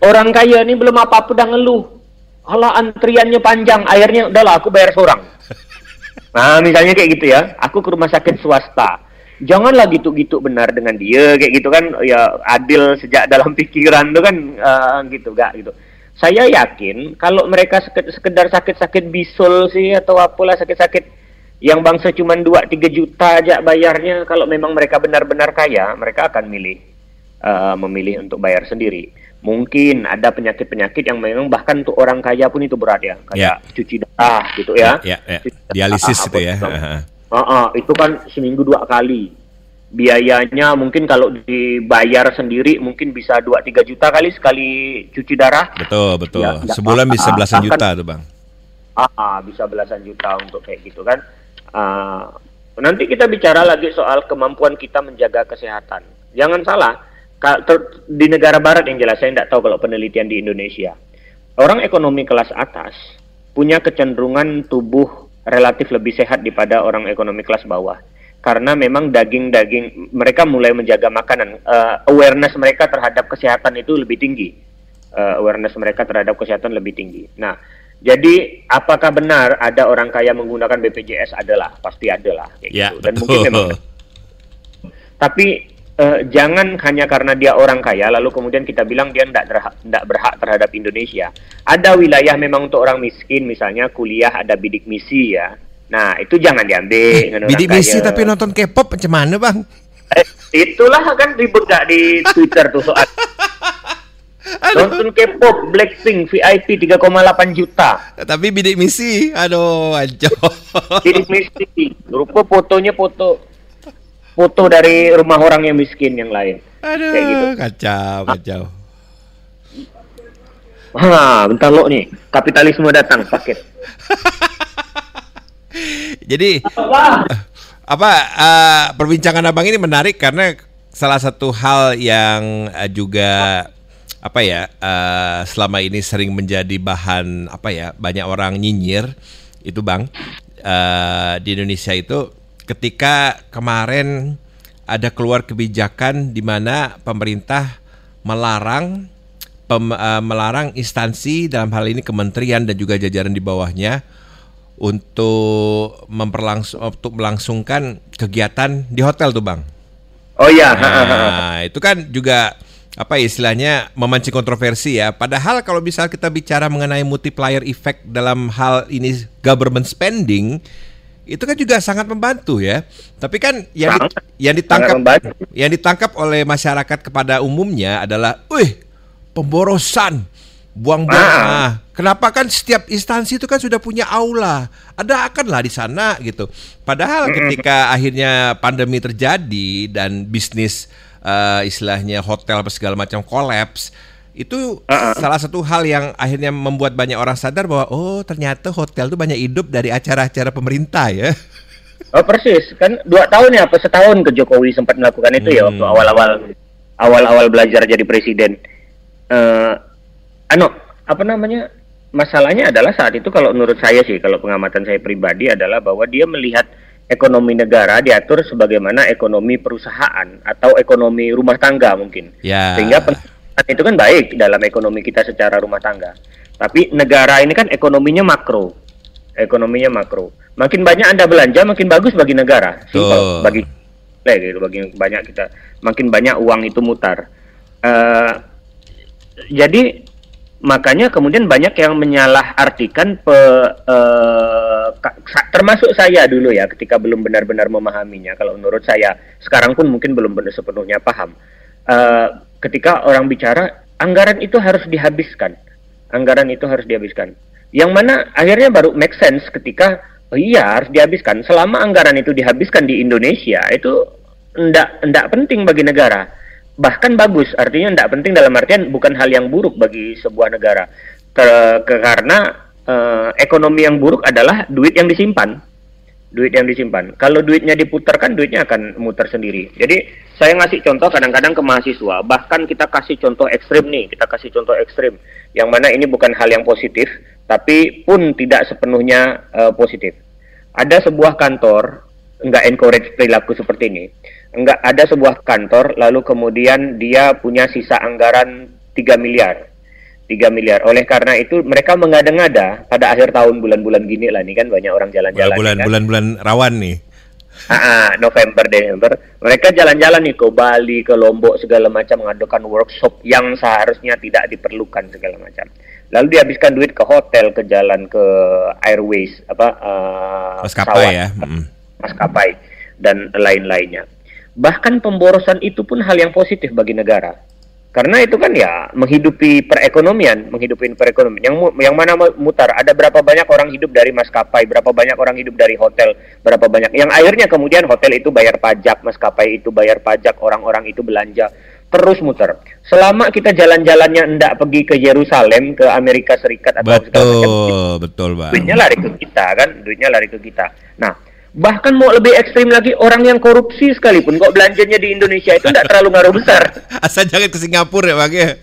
orang kaya ini belum apa-apa udah ngeluh. Kalau antriannya panjang, akhirnya udahlah aku bayar seorang. [LAUGHS] Nah, misalnya kayak gitu ya. Aku ke rumah sakit swasta. Janganlah gitu-gitu benar dengan dia kayak gitu kan ya adil sejak dalam [LAUGHS] pikiran tuh kan eh, gitu gak gitu. Saya yakin kalau mereka seke- sekedar sakit-sakit bisul sih atau apalah sakit-sakit yang bangsa cuma 2 3 juta aja bayarnya kalau memang mereka benar-benar kaya, mereka akan milih eh, memilih untuk bayar sendiri. Mungkin ada penyakit-penyakit yang memang bahkan untuk orang kaya pun itu berat ya, kayak cuci darah gitu ya. ya, ya, Cuci darah, dialisis itu ya. gitu. Ah, ah. Heeh, itu kan seminggu dua kali. Biayanya mungkin kalau dibayar sendiri mungkin bisa 2-3 juta kali sekali cuci darah. Betul betul. Ya, nggak Sebulan bisa apa-apa. belasan Bahkan- juta tuh bang. Ah, ah, bisa belasan juta untuk kayak gitu kan. Ah, nanti kita bicara lagi soal kemampuan kita menjaga kesehatan. Jangan salah, di negara barat yang jelas saya tidak tahu kalau penelitian di Indonesia. Orang ekonomi kelas atas punya kecenderungan tubuh relatif lebih sehat daripada orang ekonomi kelas bawah. Karena memang daging-daging mereka mulai menjaga makanan, Eh, awareness mereka terhadap kesehatan itu lebih tinggi uh, awareness mereka terhadap kesehatan lebih tinggi. Nah, jadi apakah benar ada orang kaya menggunakan BPJS? Adalah, pasti adalah. Kayak Ya gitu. Dan betul. mungkin memang. Tapi eh, jangan hanya karena dia orang kaya, lalu kemudian kita bilang dia tidak berhak, berhak terhadap Indonesia. Ada wilayah memang untuk orang miskin, misalnya kuliah ada bidik misi ya. Nah, itu jangan diambil orang Bidik kaya. misi tapi nonton K-pop macam mana bang? Eh, itulah kan ribut gak di Twitter tuh soal [LAUGHS] Nonton K-pop Blackpink VIP 3,8 juta. Tapi bidik misi, aduh anjir. Bidik misi. Rupa fotonya foto foto dari rumah orang yang miskin yang lain. Aduh, Kayak gitu. kacau, kacau. Wah, bentar lo nih. Kapitalisme datang paket. [LAUGHS] Jadi apa eh, perbincangan abang ini menarik karena salah satu hal yang eh, juga apa ya eh, selama ini sering menjadi bahan apa ya banyak orang nyinyir itu bang eh, di Indonesia itu ketika kemarin ada keluar kebijakan di mana pemerintah melarang pem- eh, melarang instansi dalam hal ini kementerian dan juga jajaran di bawahnya untuk memperlangsung untuk melangsungkan kegiatan di hotel tuh bang. Oh iya, Nah, itu kan juga apa ya, istilahnya memancing kontroversi ya. Padahal kalau misal kita bicara mengenai multiplier effect dalam hal ini government spending itu kan juga sangat membantu ya. Tapi kan yang di- yang ditangkap yang ditangkap oleh masyarakat kepada umumnya adalah, "Wih, pemborosan, buang-buang." Ah. Kenapa kan setiap instansi itu kan sudah punya aula, ada akanlah di sana gitu. Padahal ketika akhirnya pandemi terjadi dan bisnis eh, istilahnya hotel apa segala macam kolaps, itu salah satu hal yang akhirnya membuat banyak orang sadar bahwa oh ternyata hotel itu banyak hidup dari acara-acara pemerintah ya. Oh persis, kan dua tahun ya, apa setahun ke Jokowi sempat melakukan itu ya Hmm. waktu awal-awal awal-awal belajar jadi presiden. Eh, ano, apa namanya? Masalahnya adalah saat itu kalau menurut saya sih, kalau pengamatan saya pribadi adalah bahwa dia melihat ekonomi negara diatur sebagaimana ekonomi perusahaan atau ekonomi rumah tangga mungkin. Ya. Sehingga itu kan baik dalam ekonomi kita secara rumah tangga. Tapi negara ini kan ekonominya makro. Ekonominya makro. Makin banyak Anda belanja, makin bagus bagi negara. Simpel. Bagi eh, gitu, bagi banyak kita makin banyak uang itu mutar. Eh, jadi makanya kemudian banyak yang menyalahartikan pe, sa- termasuk saya dulu ya ketika belum benar-benar memahaminya. Kalau menurut saya sekarang pun mungkin belum benar sepenuhnya paham. Eh, ketika orang bicara anggaran itu harus dihabiskan, anggaran itu harus dihabiskan. Yang mana akhirnya baru make sense ketika oh iya harus dihabiskan. Selama anggaran itu dihabiskan di Indonesia itu ndak ndak penting bagi negara. Bahkan bagus, artinya ndak penting dalam artian bukan hal yang buruk bagi sebuah negara. Ke karena eh, ekonomi yang buruk adalah duit yang disimpan duit yang disimpan. Kalau duitnya diputarkan, duitnya akan muter sendiri. Jadi saya ngasih contoh kadang-kadang ke mahasiswa, bahkan kita kasih contoh ekstrim nih, kita kasih contoh ekstrim, yang mana ini bukan hal yang positif, tapi pun tidak sepenuhnya uh, positif. Ada sebuah kantor nggak encourage perilaku seperti ini, nggak ada sebuah kantor lalu kemudian dia punya sisa anggaran 3 miliar 3 miliar. Oleh karena itu mereka mengada-ngada pada akhir tahun bulan-bulan gini lah nih kan banyak orang jalan-jalan. Bulan-bulan kan? rawan nih. Ah, November Desember mereka jalan-jalan nih ke Bali ke Lombok segala macam mengadakan workshop yang seharusnya tidak diperlukan segala macam lalu dihabiskan duit ke hotel ke jalan ke airways apa uh, maskapai ya maskapai dan lain-lainnya bahkan pemborosan itu pun hal yang positif bagi negara karena itu kan ya menghidupi perekonomian, menghidupi perekonomian. Yang yang mana mutar? Ada berapa banyak orang hidup dari maskapai, berapa banyak orang hidup dari hotel, berapa banyak. Yang akhirnya kemudian hotel itu bayar pajak, maskapai itu bayar pajak, orang-orang itu belanja terus muter. Selama kita jalan-jalannya enggak pergi ke Yerusalem, ke Amerika Serikat atau betul, segala macam. Betul, Bang. Duitnya lari ke kita kan, duitnya lari ke kita. Nah, Bahkan mau lebih ekstrim lagi orang yang korupsi sekalipun kok belanjanya di Indonesia itu tidak terlalu ngaruh besar. [LAUGHS] Asal jangan ke Singapura ya bang ya. [LAUGHS]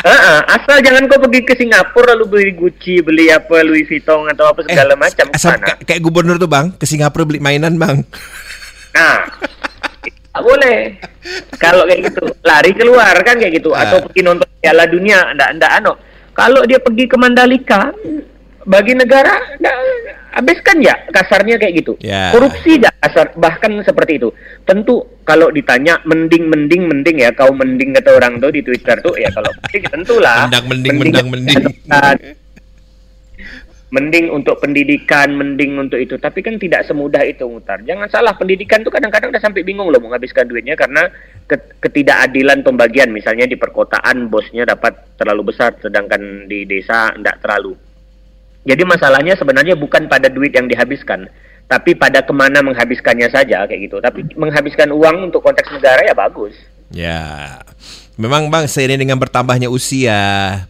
Uh, asal jangan kau pergi ke Singapura lalu beli Gucci, beli apa Louis Vuitton atau apa segala eh, macam. Asal kayak gubernur tuh bang ke Singapura beli mainan bang. [LAUGHS] Nah, tak boleh. Kalau kayak gitu lari keluar kan kayak gitu atau pergi nonton Piala Dunia, ndak ndak ano. Kalau dia pergi ke Mandalika, bagi negara nggak habiskan ya kasarnya kayak gitu. Yeah. korupsi ya kasar bahkan seperti itu. Tentu kalau ditanya mending mending mending ya kau mending kata orang tuh di twitter tuh ya kalau [LAUGHS] mending tentulah. Mendang mending mending mending. mending untuk pendidikan mending untuk itu. Tapi kan tidak semudah itu mutar jangan salah pendidikan tuh kadang-kadang udah sampai bingung loh menghabiskan duitnya karena ketidakadilan pembagian. Misalnya di perkotaan bosnya dapat terlalu besar sedangkan di desa tidak terlalu jadi masalahnya sebenarnya bukan pada duit yang dihabiskan, tapi pada ke mana menghabiskannya saja kayak gitu. Tapi menghabiskan uang untuk konteks negara ya bagus. Ya, memang bang seiring dengan bertambahnya usia,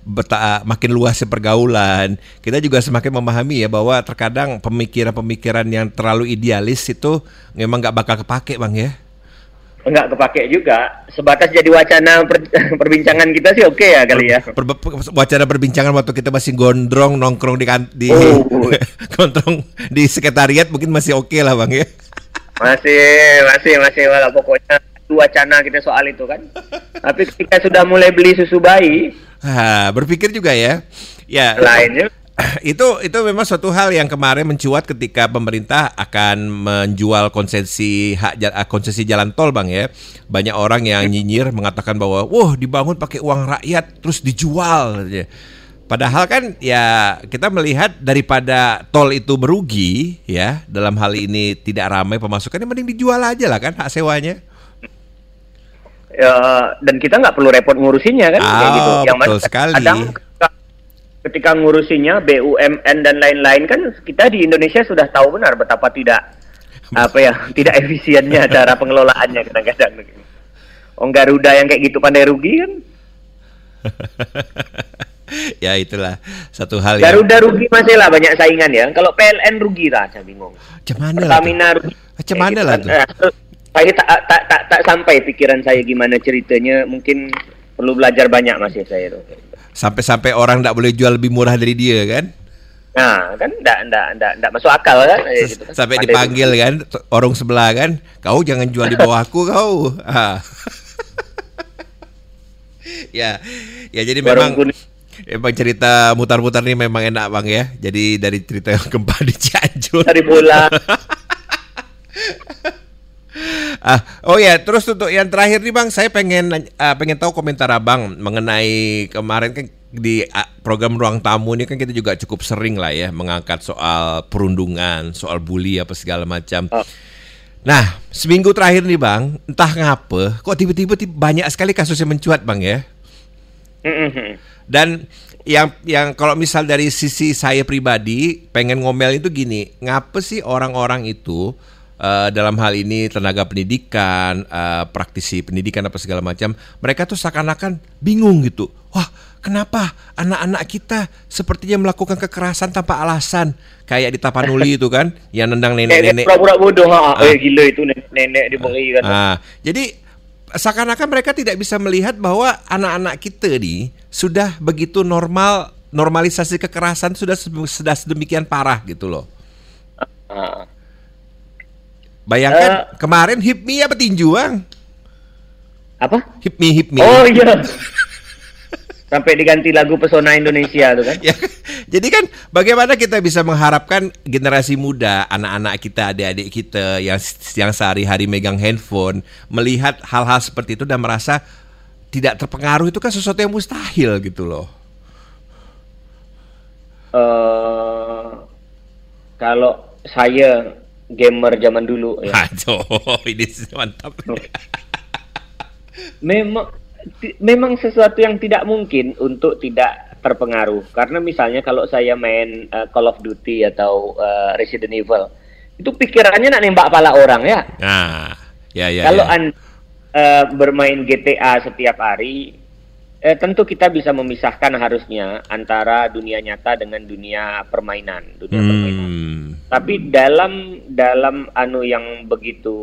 berta makin luasnya pergaulan, kita juga semakin memahami ya bahwa terkadang pemikiran-pemikiran yang terlalu idealis itu memang nggak bakal kepake bang ya enggak kepake juga. Sebatas jadi wacana per, [LAUGHS] perbincangan kita sih oke okay ya kali ya. Per, per, wacana perbincangan waktu kita masih gondrong nongkrong di di oh. [LAUGHS] gondrong di sekretariat mungkin masih oke okay lah bang ya. Masih masih masih lah. Pokoknya wacana kita soal itu kan. Tapi ketika sudah mulai beli susu bayi. Ha, berpikir juga ya. Ya lainnya [CLEARS THROAT] itu itu memang suatu hal yang kemarin mencuat ketika pemerintah akan menjual konsesi hak eh, konsesi jalan tol bang ya banyak orang yang nyinyir mengatakan bahwa wah dibangun pakai uang rakyat terus dijual Padahal kan ya kita melihat daripada tol itu merugi ya dalam hal ini tidak ramai pemasukannya mending dijual aja lah kan hak sewanya. Ya, dan kita nggak perlu repot ngurusinnya kan oh, kayak gitu. Yang betul sekali. Kadang ketika ngurusinya BUMN dan lain-lain kan kita di Indonesia sudah tahu benar betapa tidak apa ya [LAUGHS] tidak efisiennya [LAUGHS] cara pengelolaannya kadang-kadang. Om Garuda yang kayak gitu pandai rugi kan? [LAUGHS] ya itulah satu hal Garuda yang... rugi masih lah banyak saingan ya. Kalau PLN rugi lah, saya bingung. Cuman Pertamina lah rugi. Cuman lah tuh. Saya tak, tak, tak, tak sampai pikiran saya gimana ceritanya. Mungkin perlu belajar banyak masih saya itu. Sampai-sampai orang tidak boleh jual lebih murah dari dia kan? Nah, kan enggak enggak enggak enggak masuk akal kan? gitu kan. Sampai Pandai dipanggil itu. kan orang sebelah kan, kau jangan jual di bawahku kau. [LAUGHS] ya. Ya jadi memang Emang cerita mutar-mutar ini memang enak bang ya. Jadi dari cerita yang [LAUGHS] gempa di Cianjur. Dari bola. [LAUGHS] ah, oh ya, terus untuk yang terakhir nih Bang, saya pengen uh, pengen tahu komentar Abang mengenai kemarin kan di uh, program ruang tamu ini kan kita juga cukup sering lah ya mengangkat soal perundungan, soal bully apa segala macam. Oh. Nah, seminggu terakhir nih Bang, entah ngapa, kok tiba-tiba banyak sekali kasus yang mencuat Bang ya. Dan yang yang kalau misal dari sisi saya pribadi pengen ngomel itu gini, ngapa sih orang-orang itu uh, dalam hal ini tenaga pendidikan, uh, praktisi pendidikan apa segala macam, mereka tuh seakan-akan bingung gitu. Wah, kenapa anak-anak kita sepertinya melakukan kekerasan tanpa alasan? Kayak di Tapanuli [LAUGHS] itu kan, yang nendang nenek-nenek. Pura-pura bodoh. Ah. Eh, gila itu nenek diberi kan. Ah, jadi seakan-akan mereka tidak bisa melihat bahwa anak-anak kita nih sudah begitu normal normalisasi kekerasan sudah sudah sedemikian parah gitu loh. Uh. Bayangkan uh, kemarin hipmi apa tinju bang? Apa? Hipmi hipmi. Oh iya. [LAUGHS] Sampai diganti lagu pesona Indonesia tuh kan? ya, jadi kan bagaimana kita bisa mengharapkan generasi muda, anak-anak kita, adik-adik kita yang yang sehari-hari megang handphone melihat hal-hal seperti itu dan merasa tidak terpengaruh itu kan sesuatu yang mustahil gitu loh. Uh, kalau saya gamer zaman dulu ya. Aduh, ini mantap. memang memang sesuatu yang tidak mungkin untuk tidak terpengaruh karena misalnya kalau saya main uh, Call of Duty atau uh, Resident Evil itu pikirannya nak nembak pala orang ya. Nah, ya ya. Kalau ya. Anda uh, bermain GTA setiap hari, eh, tentu kita bisa memisahkan harusnya antara dunia nyata dengan dunia permainan, dunia hmm. permainan. Tapi dalam dalam anu yang begitu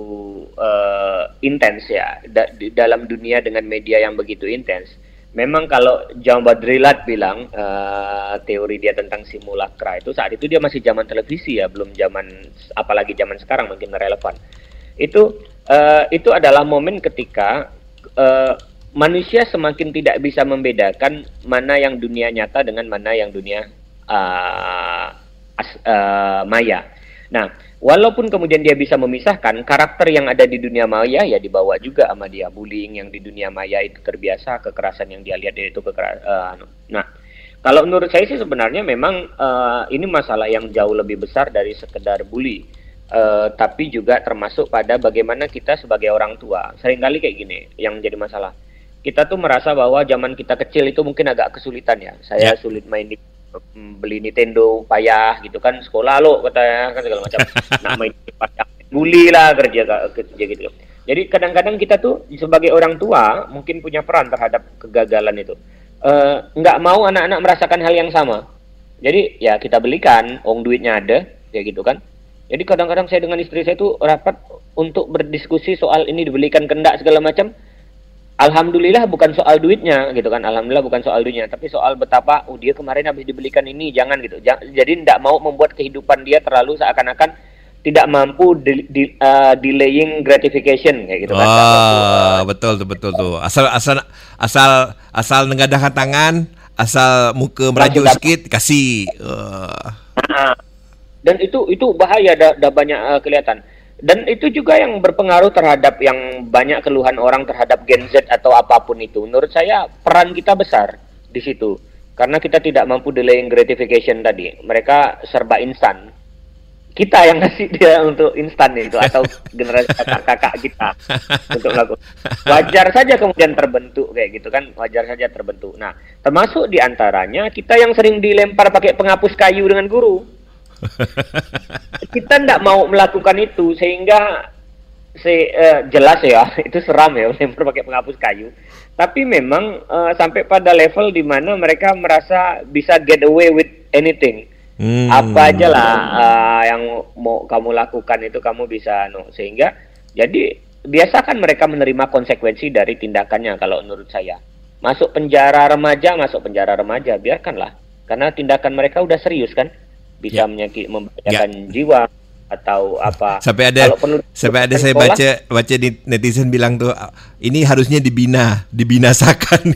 uh, intens ya, da, di dalam dunia dengan media yang begitu intens, memang kalau John Badrilat bilang uh, teori dia tentang simulakra itu saat itu dia masih zaman televisi ya, belum zaman apalagi zaman sekarang mungkin relevan. Itu uh, itu adalah momen ketika uh, manusia semakin tidak bisa membedakan mana yang dunia nyata dengan mana yang dunia uh, uh, maya. Nah, walaupun kemudian dia bisa memisahkan karakter yang ada di dunia maya ya dibawa juga sama dia bullying yang di dunia maya itu terbiasa kekerasan yang dia lihat itu kekerasan. Uh, nah, kalau menurut saya sih sebenarnya memang uh, ini masalah yang jauh lebih besar dari sekedar bully uh, tapi juga termasuk pada bagaimana kita sebagai orang tua sering kali kayak gini yang jadi masalah kita tuh merasa bahwa zaman kita kecil itu mungkin agak kesulitan ya saya yeah. sulit main di beli Nintendo payah gitu kan sekolah lo katanya kan segala macam. [LAUGHS] Nak main payah bully lah kerja kerja gitu. Jadi kadang-kadang kita tuh sebagai orang tua mungkin punya peran terhadap kegagalan itu. Uh, nggak mau anak-anak merasakan hal yang sama. Jadi ya kita belikan ong duitnya ada ya gitu kan. Jadi kadang-kadang saya dengan istri saya itu rapat untuk berdiskusi soal ini dibelikan kendak segala macam. Alhamdulillah bukan soal duitnya gitu kan. Alhamdulillah bukan soal duitnya, tapi soal betapa oh dia kemarin habis dibelikan ini, jangan gitu. Jadi tidak mau membuat kehidupan dia terlalu seakan-akan tidak mampu di, di, uh, delaying gratification kayak gitu kan. Oh, betul tuh betul tuh. Asal asal asal asal nengadahkan tangan, asal muka meraju sedikit kasih. Uh. Nah, dan itu itu bahaya dah, dah banyak uh, kelihatan dan itu juga yang berpengaruh terhadap yang banyak keluhan orang terhadap Gen Z atau apa pun itu. Menurut saya peran kita besar di situ. Karena kita tidak mampu delaying gratification tadi. Mereka serba instan. Kita yang ngasih dia untuk instan itu atau generasi kakak-kakak kita untuk melakukan wajar saja kemudian terbentuk kayak gitu kan. Wajar saja terbentuk. Nah termasuk di antaranya kita yang sering dilempar pakai penghapus kayu dengan guru [LAUGHS] kita tidak mau melakukan itu sehingga se uh, jelas ya [LAUGHS] itu seram ya [LAUGHS] lempar pakai penghapus kayu. Tapi memang uh, sampai pada level di mana mereka merasa bisa get away with anything. Hmm. apa aja lah uh, yang mau kamu lakukan itu kamu bisa no. Sehingga jadi biasakan mereka menerima konsekuensi dari tindakannya kalau menurut saya. Masuk penjara remaja masuk penjara remaja biarkanlah. Karena tindakan mereka udah serius kan bisa ya. menyakit membahayakan ya. jiwa atau apa. Sampai ada sampai ada saya sekolah, baca baca di netizen bilang tuh ini harusnya dibina, dibinasakan. [LAUGHS]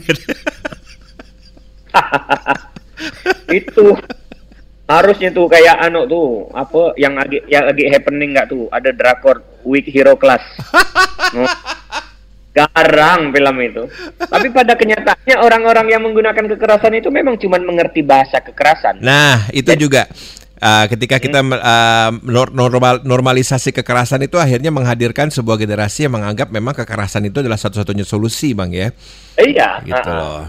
itu harusnya tuh kayak anu tuh apa yang lagi yang lagi happening nggak tuh ada drakor Week Hero Class. [LAUGHS] Garang film itu. [LAUGHS] Tapi pada kenyataannya orang-orang yang menggunakan kekerasan itu memang cuma mengerti bahasa kekerasan. Nah, itu juga uh, ketika kita uh, normal normalisasi kekerasan itu akhirnya menghadirkan sebuah generasi yang menganggap memang kekerasan itu adalah satu-satunya solusi, Bang ya. Iya. Gitu uh, loh.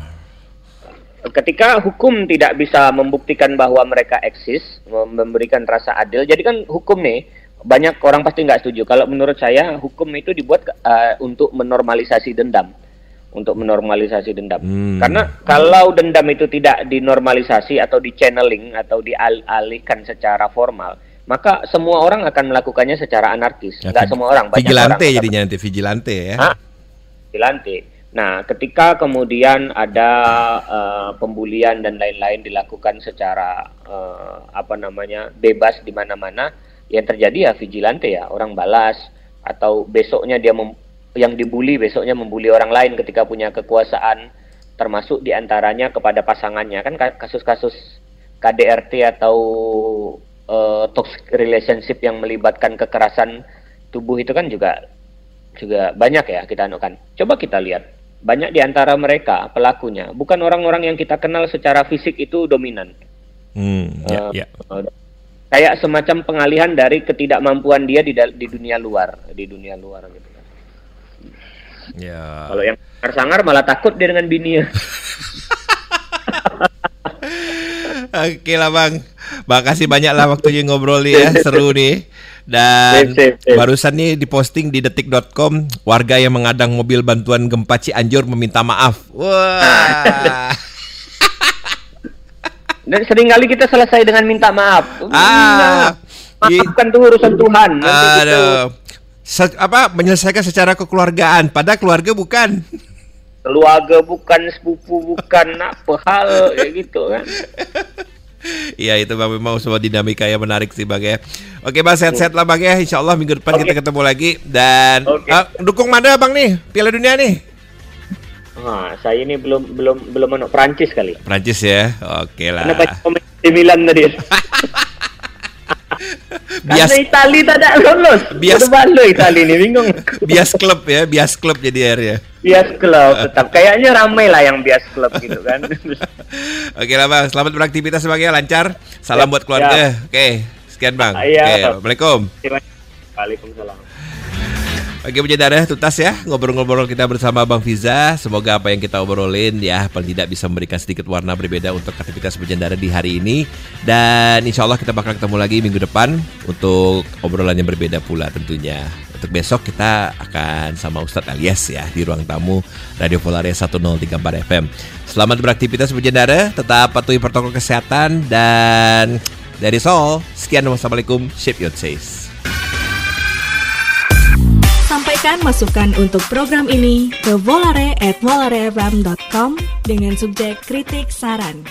ketika hukum tidak bisa membuktikan bahwa mereka eksis, mem- memberikan rasa adil, jadi kan hukum nih banyak orang pasti nggak setuju. Kalau menurut saya hukum itu dibuat eh, untuk menormalisasi dendam, untuk menormalisasi dendam. Hmm. Karena kalau dendam itu tidak dinormalisasi atau di channeling atau dialihkan secara formal, maka semua orang akan melakukannya secara anarkis. Ya, Nggak semua orang, banyak vigilante orang jadinya nanti vigilante ya. Hah? Vigilante. Nah, ketika kemudian ada eh, pembulian dan lain-lain dilakukan secara eh, apa namanya bebas di mana-mana, yang terjadi ya vigilante ya orang balas atau besoknya dia mem- yang dibully besoknya membuli orang lain ketika punya kekuasaan, termasuk di antaranya kepada pasangannya kan ka- kasus-kasus KDRT atau eh, toxic relationship yang melibatkan kekerasan tubuh itu kan juga juga banyak ya kita anukan. Coba kita lihat. Banyak di antara mereka pelakunya bukan orang-orang yang kita kenal secara fisik itu dominan. Hmm, ya, Eh, ya. Kayak semacam pengalihan dari ketidakmampuan dia di, di dunia luar, di dunia luar gitu kan. Ya. Kalau yang sangar malah takut dia dengan bininya. [LAUGHS] Oke lah bang, makasih banyak lah waktunya ngobrol ya, [LAUGHS] seru nih. Dan Sip, sip, sip. barusan nih diposting di detik.com warga yang mengadang mobil bantuan gempa Cianjur meminta maaf. Wah. [LAUGHS] Dan sering kali kita selesai dengan minta maaf. Ah, Nah, maafkan tuh urusan Tuhan. Nanti gitu. Aduh. Se- apa menyelesaikan secara kekeluargaan, pada keluarga bukan. keluarga bukan sepupu bukan [LAUGHS] apa hal kayak gitu kan. [LAUGHS] Iya itu bang memang sebuah dinamika yang menarik sih bang ya. Oke bang sehat-sehat lah bang ya. Insya Allah minggu depan Oke. kita ketemu lagi dan Oke. ah, dukung mana bang nih Piala Dunia nih? Nah, saya ini belum belum belum menuk Prancis kali. Prancis ya. Oke lah. Banyak pemain di Milan tadi. [LAUGHS] Bias Karena Itali ada lolos. Bias- Udah Itali ini bingung. [LAUGHS] bias klub ya, bias klub jadi akhirnya. bias klub [LAUGHS] tetap. Kayaknya ramai lah yang bias klub gitu kan. Oke lah bang, selamat beraktivitas sebagai lancar. Salam Ya, buat keluarga. Oke, sekian bang. Ah, iya. Oke, Assalamualaikum. Waalaikumsalam. Oke punya darah tuntas ya ngobrol-ngobrol kita bersama Bang Fiza. Semoga apa yang kita obrolin ya paling tidak bisa memberikan sedikit warna berbeda untuk aktivitas berjendara di hari ini. Dan insya Allah kita bakal ketemu lagi minggu depan untuk obrolan yang berbeda pula tentunya. Untuk besok kita akan sama Ustadz Alias ya di ruang tamu Radio Polaris 1034 FM. Selamat beraktivitas berjendara, tetap patuhi protokol kesehatan dan dari Sol, sekian wassalamualaikum, shape your taste. Sampaikan masukan untuk program ini ke volare@volarefm.com dengan subjek kritik saran.